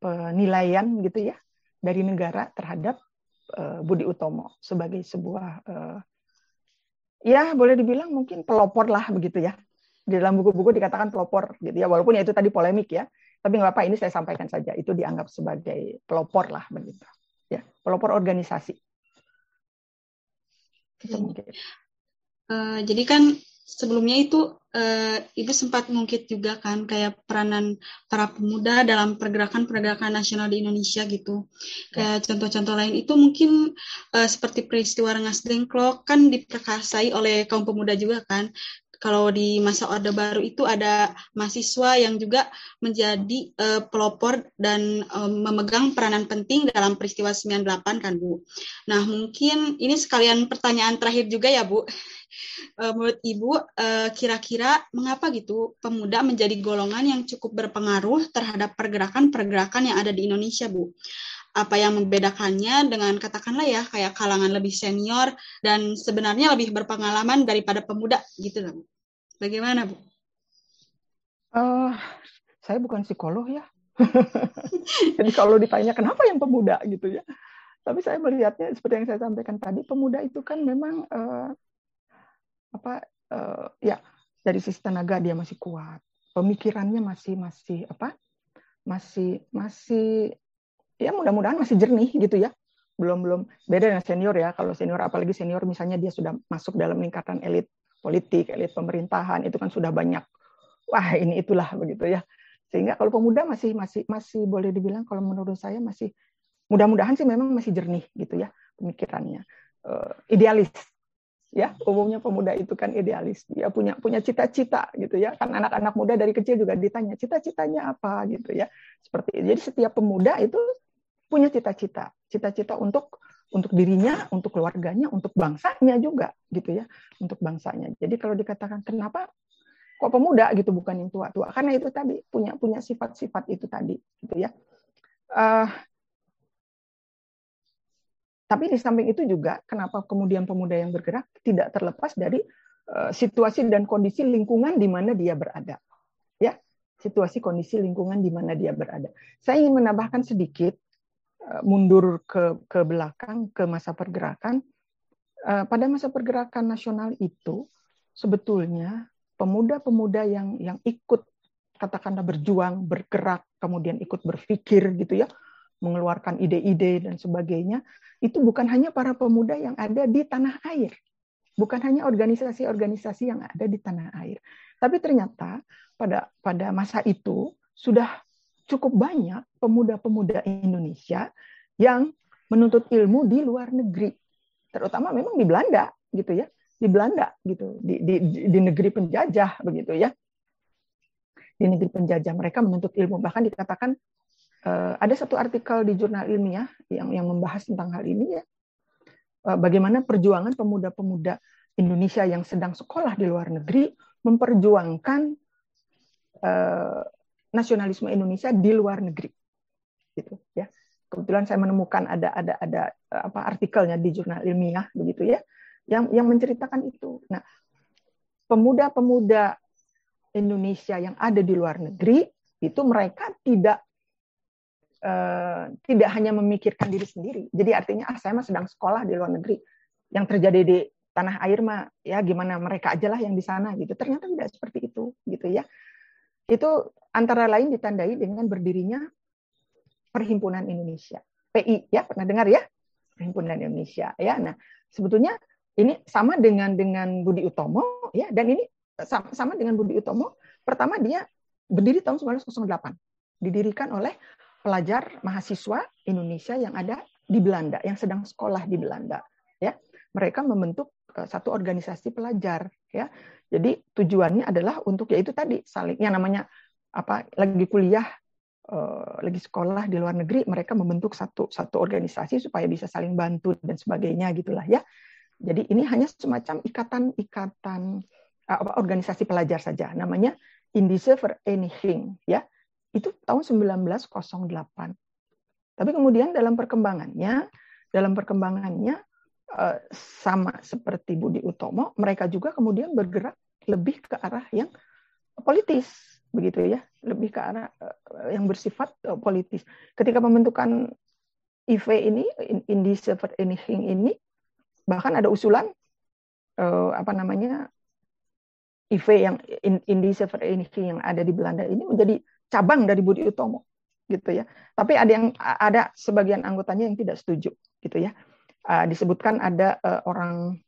penilaian gitu ya dari negara terhadap uh, Budi Utomo sebagai sebuah uh, ya boleh dibilang mungkin pelopor lah begitu ya. Di dalam buku-buku dikatakan pelopor gitu ya walaupun ya itu tadi polemik ya tapi nggak apa ini saya sampaikan saja. Itu dianggap sebagai pelopor lah begitu. Ya pelopor organisasi.
Itu mungkin. Uh, jadi kan sebelumnya itu uh, ibu sempat ngungkit juga kan kayak peranan para pemuda dalam pergerakan-pergerakan nasional di Indonesia gitu. Kayak contoh-contoh lain. Itu mungkin uh, seperti peristiwa Rengas Dengklok kan diperkasai oleh kaum pemuda juga kan kalau di masa Orde Baru itu ada mahasiswa yang juga menjadi uh, pelopor dan um, memegang peranan penting dalam peristiwa 98 kan Bu. Nah mungkin ini sekalian pertanyaan terakhir juga ya Bu. Uh, menurut Ibu kira-kira uh, mengapa gitu pemuda menjadi golongan yang cukup berpengaruh terhadap pergerakan-pergerakan yang ada di Indonesia Bu? Apa yang membedakannya dengan katakanlah ya kayak kalangan lebih senior dan sebenarnya lebih berpengalaman daripada pemuda gitu loh. Bagaimana Bu?
Uh, saya bukan psikolog ya. <laughs> Jadi kalau ditanya kenapa yang pemuda gitu ya. Tapi saya melihatnya seperti yang saya sampaikan tadi, pemuda itu kan memang uh, apa uh, ya dari sisi tenaga dia masih kuat, pemikirannya masih masih apa masih masih ya mudah-mudahan masih jernih gitu ya. Belum belum. Beda dengan senior ya. Kalau senior apalagi senior misalnya dia sudah masuk dalam lingkaran elit politik elit pemerintahan itu kan sudah banyak. Wah ini itulah begitu ya. Sehingga kalau pemuda masih masih masih boleh dibilang kalau menurut saya masih mudah-mudahan sih memang masih jernih gitu ya pemikirannya. Uh, idealis ya. Umumnya pemuda itu kan idealis. Dia punya punya cita-cita gitu ya. Kan anak-anak muda dari kecil juga ditanya cita-citanya apa? gitu ya. Seperti jadi setiap pemuda itu punya cita-cita, cita-cita untuk untuk dirinya, untuk keluarganya, untuk bangsanya juga gitu ya, untuk bangsanya. Jadi kalau dikatakan kenapa kok pemuda gitu bukan yang tua-tua? Karena itu tadi punya punya sifat-sifat itu tadi gitu ya. Uh, tapi di samping itu juga kenapa kemudian pemuda yang bergerak tidak terlepas dari uh, situasi dan kondisi lingkungan di mana dia berada. Ya, situasi kondisi lingkungan di mana dia berada. Saya ingin menambahkan sedikit mundur ke ke belakang ke masa pergerakan eh, pada masa pergerakan nasional itu sebetulnya pemuda-pemuda yang yang ikut katakanlah berjuang bergerak kemudian ikut berpikir gitu ya mengeluarkan ide-ide dan sebagainya itu bukan hanya para pemuda yang ada di tanah air. Bukan hanya organisasi-organisasi yang ada di tanah air. Tapi ternyata pada pada masa itu sudah cukup banyak pemuda-pemuda Indonesia yang menuntut ilmu di luar negeri, terutama memang di Belanda gitu ya, di Belanda gitu, di, di, di negeri penjajah begitu ya, di negeri penjajah mereka menuntut ilmu. Bahkan dikatakan uh, ada satu artikel di jurnal ilmiah yang yang membahas tentang hal ini ya, uh, bagaimana perjuangan pemuda-pemuda Indonesia yang sedang sekolah di luar negeri memperjuangkan uh, nasionalisme Indonesia di luar negeri. Gitu ya. Kebetulan saya menemukan ada ada ada apa artikelnya di jurnal ilmiah begitu ya yang yang menceritakan itu. Nah pemuda-pemuda Indonesia yang ada di luar negeri itu mereka tidak uh, tidak hanya memikirkan diri sendiri. Jadi artinya ah saya mah sedang sekolah di luar negeri. Yang terjadi di tanah air mah ya gimana mereka aja lah yang di sana gitu. Ternyata tidak seperti itu gitu ya itu antara lain ditandai dengan berdirinya Perhimpunan Indonesia. PI ya, pernah dengar ya? Perhimpunan Indonesia ya. Nah, sebetulnya ini sama dengan dengan Budi Utomo ya dan ini sama, sama dengan Budi Utomo. Pertama dia berdiri tahun 1908. Didirikan oleh pelajar mahasiswa Indonesia yang ada di Belanda, yang sedang sekolah di Belanda ya. Mereka membentuk eh, satu organisasi pelajar ya jadi tujuannya adalah untuk yaitu tadi saling yang namanya apa lagi kuliah eh, lagi sekolah di luar negeri mereka membentuk satu satu organisasi supaya bisa saling bantu dan sebagainya gitulah ya. Jadi ini hanya semacam ikatan-ikatan apa organisasi pelajar saja namanya Indice for Anything ya. Itu tahun 1908. Tapi kemudian dalam perkembangannya dalam perkembangannya Eh, sama seperti Budi Utomo, mereka juga kemudian bergerak lebih ke arah yang politis, begitu ya, lebih ke arah eh, yang bersifat eh, politis. Ketika pembentukan IV ini, Indice for Anything ini, bahkan ada usulan apa namanya IV yang Indische Vereniging yang ada di Belanda ini menjadi cabang dari Budi Utomo gitu ya. Tapi ada yang ada sebagian anggotanya yang tidak setuju gitu ya. Disebutkan ada orang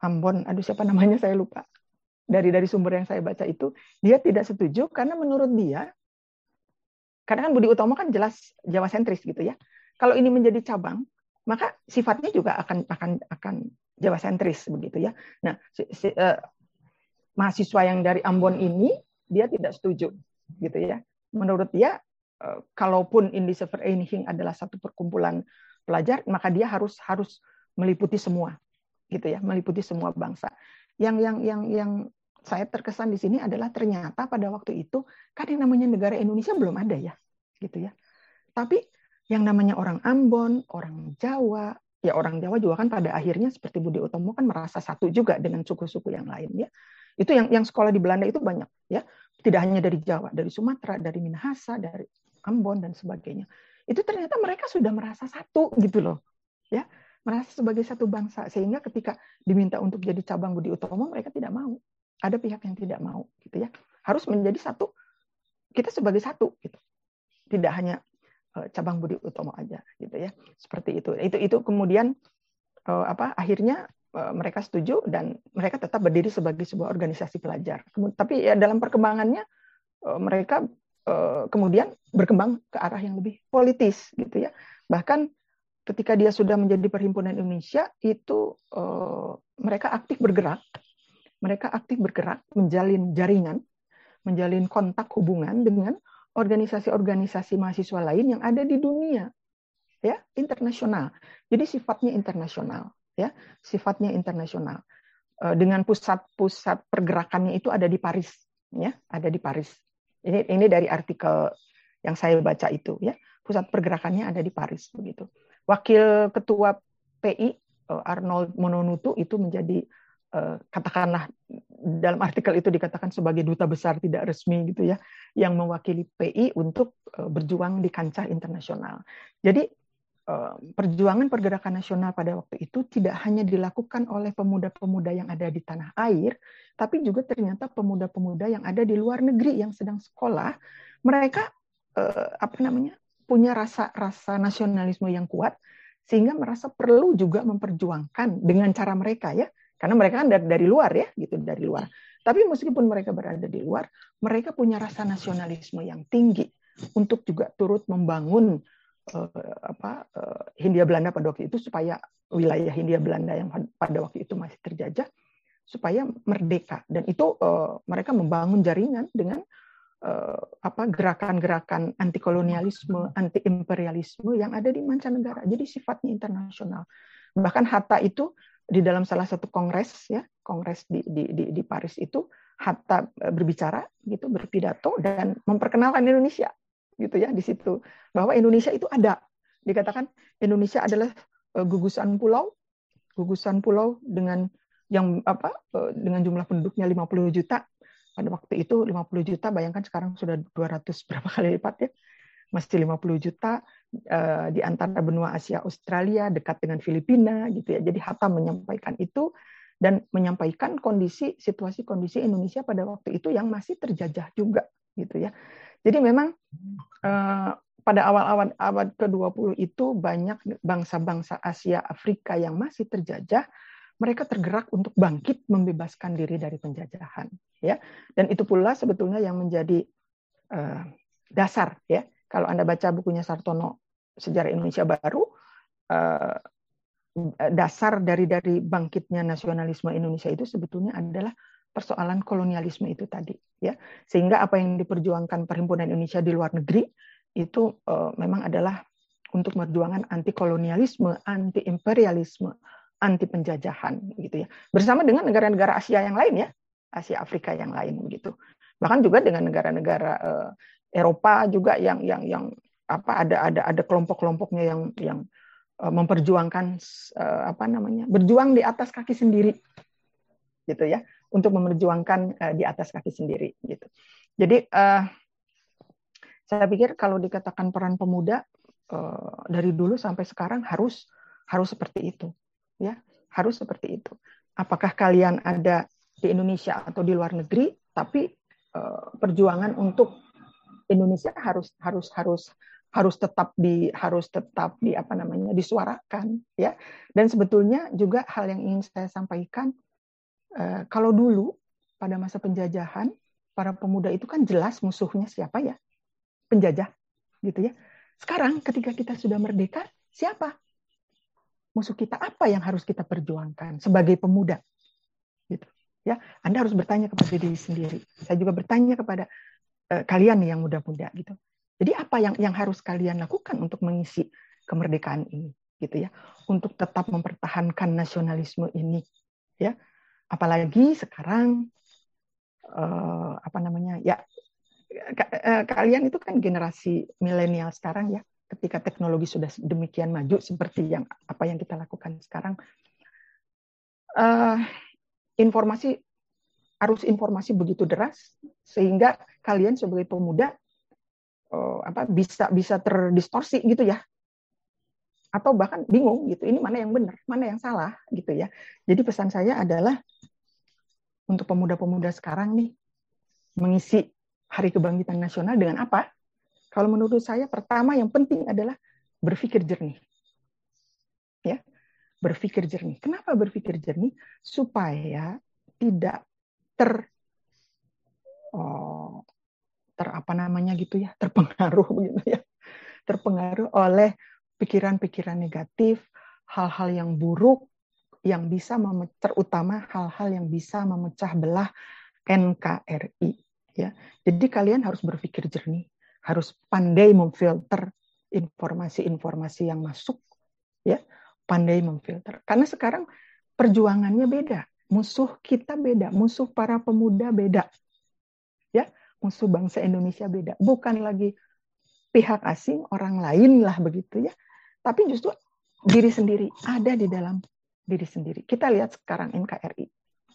Ambon, aduh siapa namanya saya lupa. Dari dari sumber yang saya baca itu dia tidak setuju karena menurut dia karena kan Budi Utomo kan jelas Jawa sentris gitu ya. Kalau ini menjadi cabang, maka sifatnya juga akan akan akan Jawa sentris begitu ya. Nah, si, si, uh, mahasiswa yang dari Ambon ini dia tidak setuju gitu ya. Menurut dia uh, kalaupun Indische Vereniging adalah satu perkumpulan pelajar, maka dia harus harus meliputi semua, gitu ya, meliputi semua bangsa. Yang yang yang yang saya terkesan di sini adalah ternyata pada waktu itu kan yang namanya negara Indonesia belum ada ya, gitu ya. Tapi yang namanya orang Ambon, orang Jawa, ya orang Jawa juga kan pada akhirnya seperti Budi Utomo kan merasa satu juga dengan suku-suku yang lain ya. Itu yang yang sekolah di Belanda itu banyak ya. Tidak hanya dari Jawa, dari Sumatera, dari Minahasa, dari Ambon dan sebagainya itu ternyata mereka sudah merasa satu gitu loh ya merasa sebagai satu bangsa sehingga ketika diminta untuk jadi cabang Budi Utomo mereka tidak mau. Ada pihak yang tidak mau gitu ya. Harus menjadi satu kita sebagai satu gitu. Tidak hanya eh, cabang Budi Utomo aja gitu ya. Seperti itu. Itu itu kemudian eh, apa akhirnya eh, mereka setuju dan mereka tetap berdiri sebagai sebuah organisasi pelajar. Tapi ya dalam perkembangannya mereka kemudian berkembang ke arah yang lebih politis gitu ya. Bahkan ketika dia sudah menjadi perhimpunan Indonesia itu uh, mereka aktif bergerak, mereka aktif bergerak menjalin jaringan, menjalin kontak hubungan dengan organisasi-organisasi mahasiswa lain yang ada di dunia ya internasional. Jadi sifatnya internasional ya, sifatnya internasional. Uh, dengan pusat-pusat pergerakannya itu ada di Paris ya, ada di Paris ini ini dari artikel yang saya baca itu ya. Pusat pergerakannya ada di Paris begitu. Wakil ketua PI eh, Arnold Mononutu itu menjadi eh, katakanlah dalam artikel itu dikatakan sebagai duta besar tidak resmi gitu ya yang mewakili PI untuk eh, berjuang di kancah internasional. Jadi perjuangan pergerakan nasional pada waktu itu tidak hanya dilakukan oleh pemuda-pemuda yang ada di tanah air, tapi juga ternyata pemuda-pemuda yang ada di luar negeri yang sedang sekolah, mereka apa namanya punya rasa rasa nasionalisme yang kuat sehingga merasa perlu juga memperjuangkan dengan cara mereka ya, karena mereka kan dari, dari luar ya, gitu dari luar. Tapi meskipun mereka berada di luar, mereka punya rasa nasionalisme yang tinggi untuk juga turut membangun uh, apa uh, Hindia Belanda pada waktu itu supaya wilayah Hindia Belanda yang pada waktu itu masih terjajah supaya merdeka dan itu uh, mereka membangun jaringan dengan uh, apa gerakan-gerakan anti kolonialisme, anti imperialisme yang ada di mancanegara. Jadi sifatnya internasional. Bahkan Hatta itu di dalam salah satu kongres ya, kongres di di di, di Paris itu Hatta berbicara gitu, berpidato dan memperkenalkan Indonesia gitu ya di situ bahwa Indonesia itu ada dikatakan Indonesia adalah uh, gugusan pulau gugusan pulau dengan yang apa dengan jumlah penduduknya 50 juta pada waktu itu 50 juta bayangkan sekarang sudah 200 <laughs> berapa kali lipat ya. Masih 50 juta uh, di antara benua Asia Australia dekat dengan Filipina gitu ya. Jadi Hatta menyampaikan itu dan menyampaikan kondisi situasi kondisi Indonesia pada waktu itu yang masih terjajah juga gitu ya. Jadi memang eh, pada awal-awal abad ke-20 itu banyak bangsa-bangsa Asia Afrika yang masih terjajah mereka tergerak untuk bangkit membebaskan diri dari penjajahan ya. Dan itu pula sebetulnya yang menjadi uh, dasar ya. Kalau anda baca bukunya Sartono sejarah Indonesia baru uh, dasar dari dari bangkitnya nasionalisme Indonesia itu sebetulnya adalah persoalan kolonialisme itu tadi ya. Sehingga apa yang diperjuangkan perhimpunan Indonesia di luar negeri itu uh, memang adalah untuk perjuangan anti kolonialisme, anti imperialisme, anti penjajahan gitu ya. Bersama dengan negara-negara Asia yang lain ya Asia Afrika yang lain begitu bahkan juga dengan negara-negara uh, Eropa juga yang yang yang apa ada ada ada kelompok-kelompoknya yang yang uh, memperjuangkan uh, apa namanya berjuang di atas kaki sendiri gitu ya. Untuk memperjuangkan uh, di atas kaki sendiri gitu. Jadi uh, saya pikir kalau dikatakan peran pemuda uh, dari dulu sampai sekarang harus harus seperti itu ya harus seperti itu. Apakah kalian ada di Indonesia atau di luar negeri, tapi uh, perjuangan untuk Indonesia harus harus harus harus tetap di harus tetap di apa namanya disuarakan ya. Dan sebetulnya juga hal yang ingin saya sampaikan uh, kalau dulu pada masa penjajahan para pemuda itu kan jelas musuhnya siapa ya? Penjajah gitu ya. Sekarang ketika kita sudah merdeka siapa musuh kita apa yang harus kita perjuangkan sebagai pemuda gitu ya Anda harus bertanya kepada diri sendiri saya juga bertanya kepada uh, kalian yang muda-muda gitu jadi apa yang yang harus kalian lakukan untuk mengisi kemerdekaan ini gitu ya, untuk tetap mempertahankan nasionalisme ini ya. Apalagi sekarang uh, apa namanya? Ya uh, kalian itu kan generasi milenial sekarang ya. Ketika teknologi sudah demikian maju seperti yang apa yang kita lakukan sekarang uh, informasi arus informasi begitu deras sehingga kalian sebagai pemuda uh, apa bisa bisa terdistorsi gitu ya. Atau bahkan bingung gitu ini mana yang benar mana yang salah gitu ya. Jadi pesan saya adalah untuk pemuda-pemuda sekarang nih mengisi hari kebangkitan nasional dengan apa kalau menurut saya pertama yang penting adalah berpikir jernih. Ya berpikir jernih. Kenapa berpikir jernih? Supaya tidak ter oh, ter apa namanya gitu ya terpengaruh <laughs> gitu ya. Terpengaruh oleh pikiran-pikiran negatif hal-hal yang buruk yang bisa terutama hal-hal yang bisa memecah belah NKRI ya. Jadi kalian harus berpikir jernih harus pandai memfilter informasi-informasi yang masuk ya pandai memfilter karena sekarang perjuangannya beda musuh kita beda musuh para pemuda beda ya musuh bangsa Indonesia beda. Bukan lagi pihak asing, orang lain lah begitu ya. Tapi justru diri sendiri ada di dalam diri sendiri. Kita lihat sekarang NKRI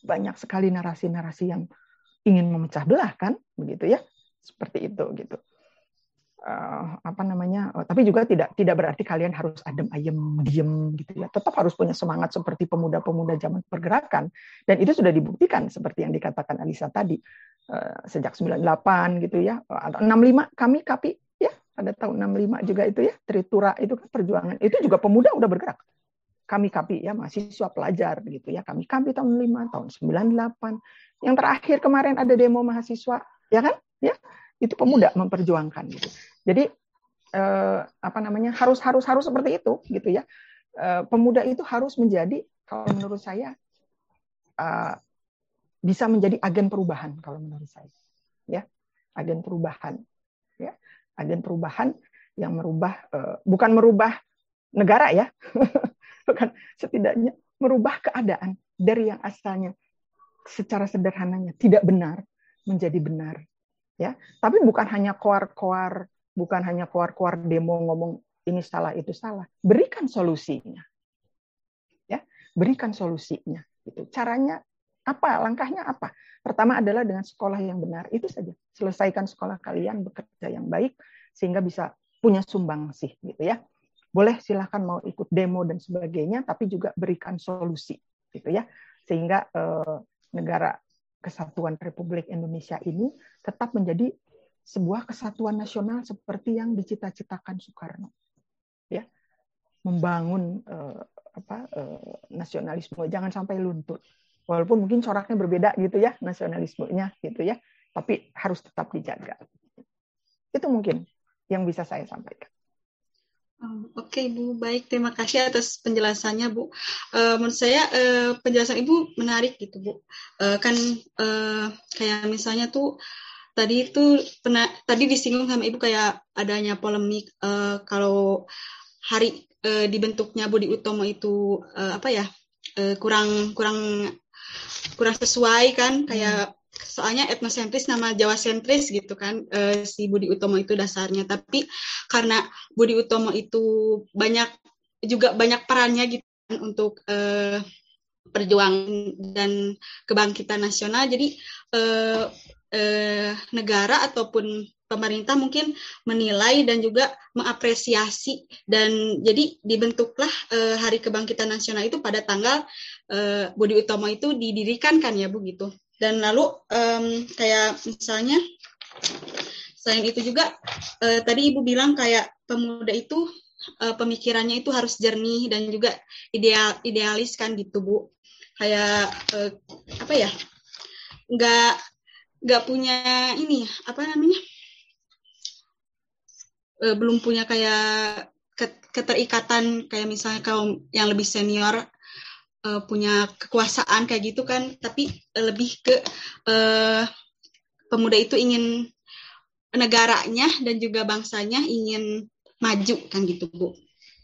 banyak sekali narasi-narasi yang ingin memecah belah kan, begitu ya, seperti itu gitu. Uh, apa namanya? Uh, tapi juga tidak tidak berarti kalian harus adem ayem diem gitu ya. Tetap harus punya semangat seperti pemuda-pemuda zaman pergerakan. Dan itu sudah dibuktikan seperti yang dikatakan Alisa tadi Eh, sejak 98 gitu ya atau 65 kami KAPI ya pada tahun 65 juga itu ya Tritura itu kan perjuangan. Itu juga pemuda udah bergerak. Kami KAPI ya mahasiswa pelajar gitu ya. Kami KAPI tahun 5 tahun 98 yang terakhir kemarin ada demo mahasiswa ya kan? Ya itu pemuda memperjuangkan gitu jadi eh, apa namanya harus harus harus seperti itu gitu ya. Eh, pemuda itu harus menjadi kalau menurut saya eh, bisa menjadi agen perubahan kalau menurut saya ya. Agen perubahan ya. Agen perubahan yang merubah uh, bukan merubah negara ya. <laughs> Bukan setidaknya merubah keadaan dari yang asalnya secara sederhananya tidak benar menjadi benar ya. Tapi bukan hanya koar-koar bukan hanya koar-koar demo ngomong ini salah itu salah berikan solusinya ya berikan solusinya itu caranya apa langkahnya apa? Pertama adalah dengan sekolah yang benar. Itu saja. Selesaikan sekolah kalian bekerja yang baik sehingga bisa punya sumbang sih gitu ya. Boleh silahkan mau ikut demo dan sebagainya tapi juga berikan solusi gitu ya. Sehingga eh, negara kesatuan Republik Indonesia ini tetap menjadi sebuah kesatuan nasional seperti yang dicita-citakan Soekarno. Ya. Membangun eh, apa eh, nasionalisme jangan sampai luntur walaupun mungkin coraknya berbeda gitu ya nasionalismenya gitu ya tapi harus tetap dijaga itu mungkin yang bisa saya sampaikan
oh, Oke okay, Bu, baik terima kasih atas penjelasannya Bu. Uh, menurut saya uh, penjelasan Ibu menarik gitu Bu. Uh, kan uh, kayak misalnya tuh tadi itu pernah tadi disinggung sama Ibu kayak adanya polemik uh, kalau hari uh, dibentuknya Budi Utomo itu uh, apa ya uh, kurang kurang kurang sesuai kan kayak soalnya etnosentris nama Jawa sentris gitu kan uh, si Budi Utomo itu dasarnya. Tapi karena Budi Utomo itu banyak juga banyak perannya gitu kan, untuk uh, perjuangan dan kebangkitan nasional jadi uh, uh, negara ataupun pemerintah mungkin menilai dan juga mengapresiasi dan jadi dibentuklah uh, Hari Kebangkitan Nasional itu pada tanggal uh, Budi Utomo itu didirikan kan ya Bu gitu. Dan lalu um, kayak misalnya selain itu juga uh, tadi Ibu bilang kayak pemuda itu uh, pemikirannya itu harus jernih dan juga ideal idealis kan gitu Bu. Kayak uh, apa ya? nggak nggak punya ini apa namanya? Uh, belum punya kayak keterikatan kayak misalnya kaum yang lebih senior uh, punya kekuasaan kayak gitu kan tapi lebih ke uh, pemuda itu ingin negaranya dan juga bangsanya ingin maju kan gitu bu.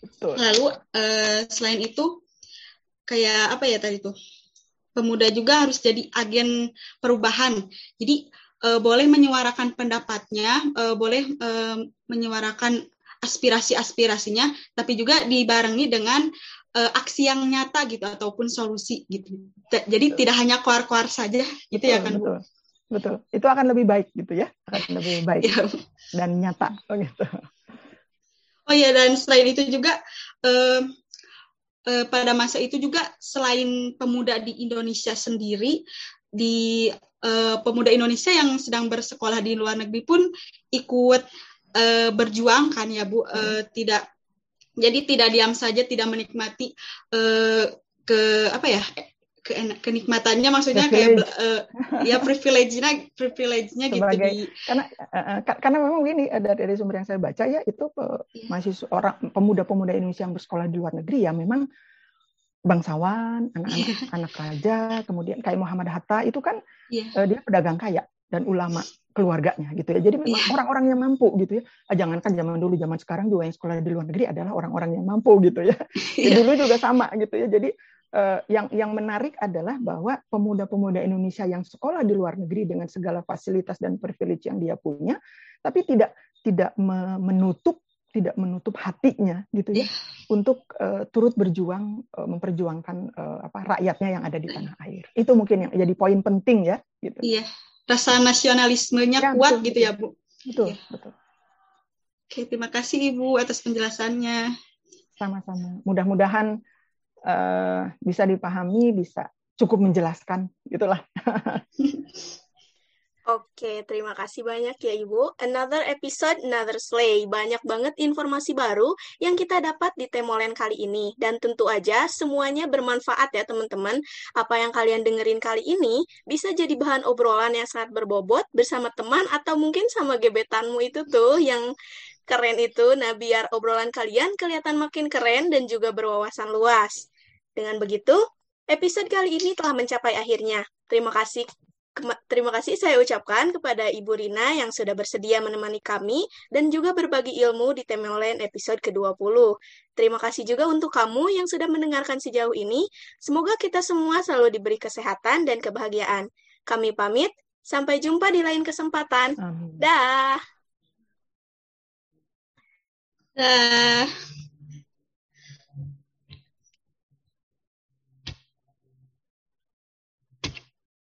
Betul. lalu uh, selain itu kayak apa ya tadi tuh pemuda juga harus jadi agen perubahan jadi uh, boleh menyuarakan pendapatnya, uh, boleh uh, menyuarakan aspirasi-aspirasinya, tapi juga dibarengi dengan uh, aksi yang nyata gitu ataupun solusi gitu. Jadi betul. tidak hanya koar-koar saja gitu ya betul, ya kan
betul. Betul. Itu akan lebih baik gitu ya, akan lebih <laughs> baik ya. dan nyata oh gitu.
Oh ya dan selain itu juga uh, uh, pada masa itu juga selain pemuda di Indonesia sendiri di uh, pemuda Indonesia yang sedang bersekolah di luar negeri pun ikut uh, berjuang kan ya Bu? Uh, tidak jadi tidak diam saja tidak menikmati uh, ke apa ya ke kenikmatannya maksudnya privilege. kayak uh, ya privilege-nya privilege-nya gitu di
karena uh, karena memang ini dari, dari sumber yang saya baca ya itu uh, yeah. masih orang pemuda-pemuda Indonesia yang bersekolah di luar negeri ya memang bangsawan, anak-anak anak raja, kemudian kayak Muhammad Hatta itu kan yeah. Iya. uh, dia pedagang kaya dan ulama keluarganya gitu ya. Jadi memang yeah. orang-orang yang mampu gitu ya. Ah, jangankan zaman dulu, zaman sekarang juga yang sekolah di luar negeri adalah orang-orang yang mampu gitu ya. Yeah. Dulu juga sama gitu ya. Jadi yang yang menarik adalah bahwa pemuda-pemuda Indonesia yang sekolah di luar negeri dengan segala fasilitas dan privilege yang dia punya, tapi tidak tidak menutup tidak menutup hatinya gitu ya yeah. untuk uh, turut berjuang uh, memperjuangkan uh, apa rakyatnya yang ada di tanah air. Itu mungkin yang jadi poin penting ya gitu.
Iya. Rasa nasionalismenya ya, kuat betul, gitu ya, Bu.
Betul, yeah. betul.
Oke, terima kasih Ibu atas penjelasannya.
Sama-sama. Mudah-mudahan uh, bisa dipahami, bisa cukup menjelaskan gitulah. <laughs>
Oke, terima kasih banyak ya Ibu. Another episode, another slay. Banyak banget informasi baru yang kita dapat di Temolen kali ini. Dan tentu aja semuanya bermanfaat ya teman-teman. Apa yang kalian dengerin kali ini bisa jadi bahan obrolan yang sangat berbobot bersama teman atau mungkin sama gebetanmu itu tuh yang keren itu. Nah, biar obrolan kalian kelihatan makin keren dan juga berwawasan luas. Dengan begitu, episode kali ini telah mencapai akhirnya. Terima kasih Terima kasih saya ucapkan kepada Ibu Rina yang sudah bersedia menemani kami dan juga berbagi ilmu di Temelen episode ke-20. Terima kasih juga untuk kamu yang sudah mendengarkan sejauh ini. Semoga kita semua selalu diberi kesehatan dan kebahagiaan. Kami pamit, sampai jumpa di lain kesempatan. Dah.
Dah.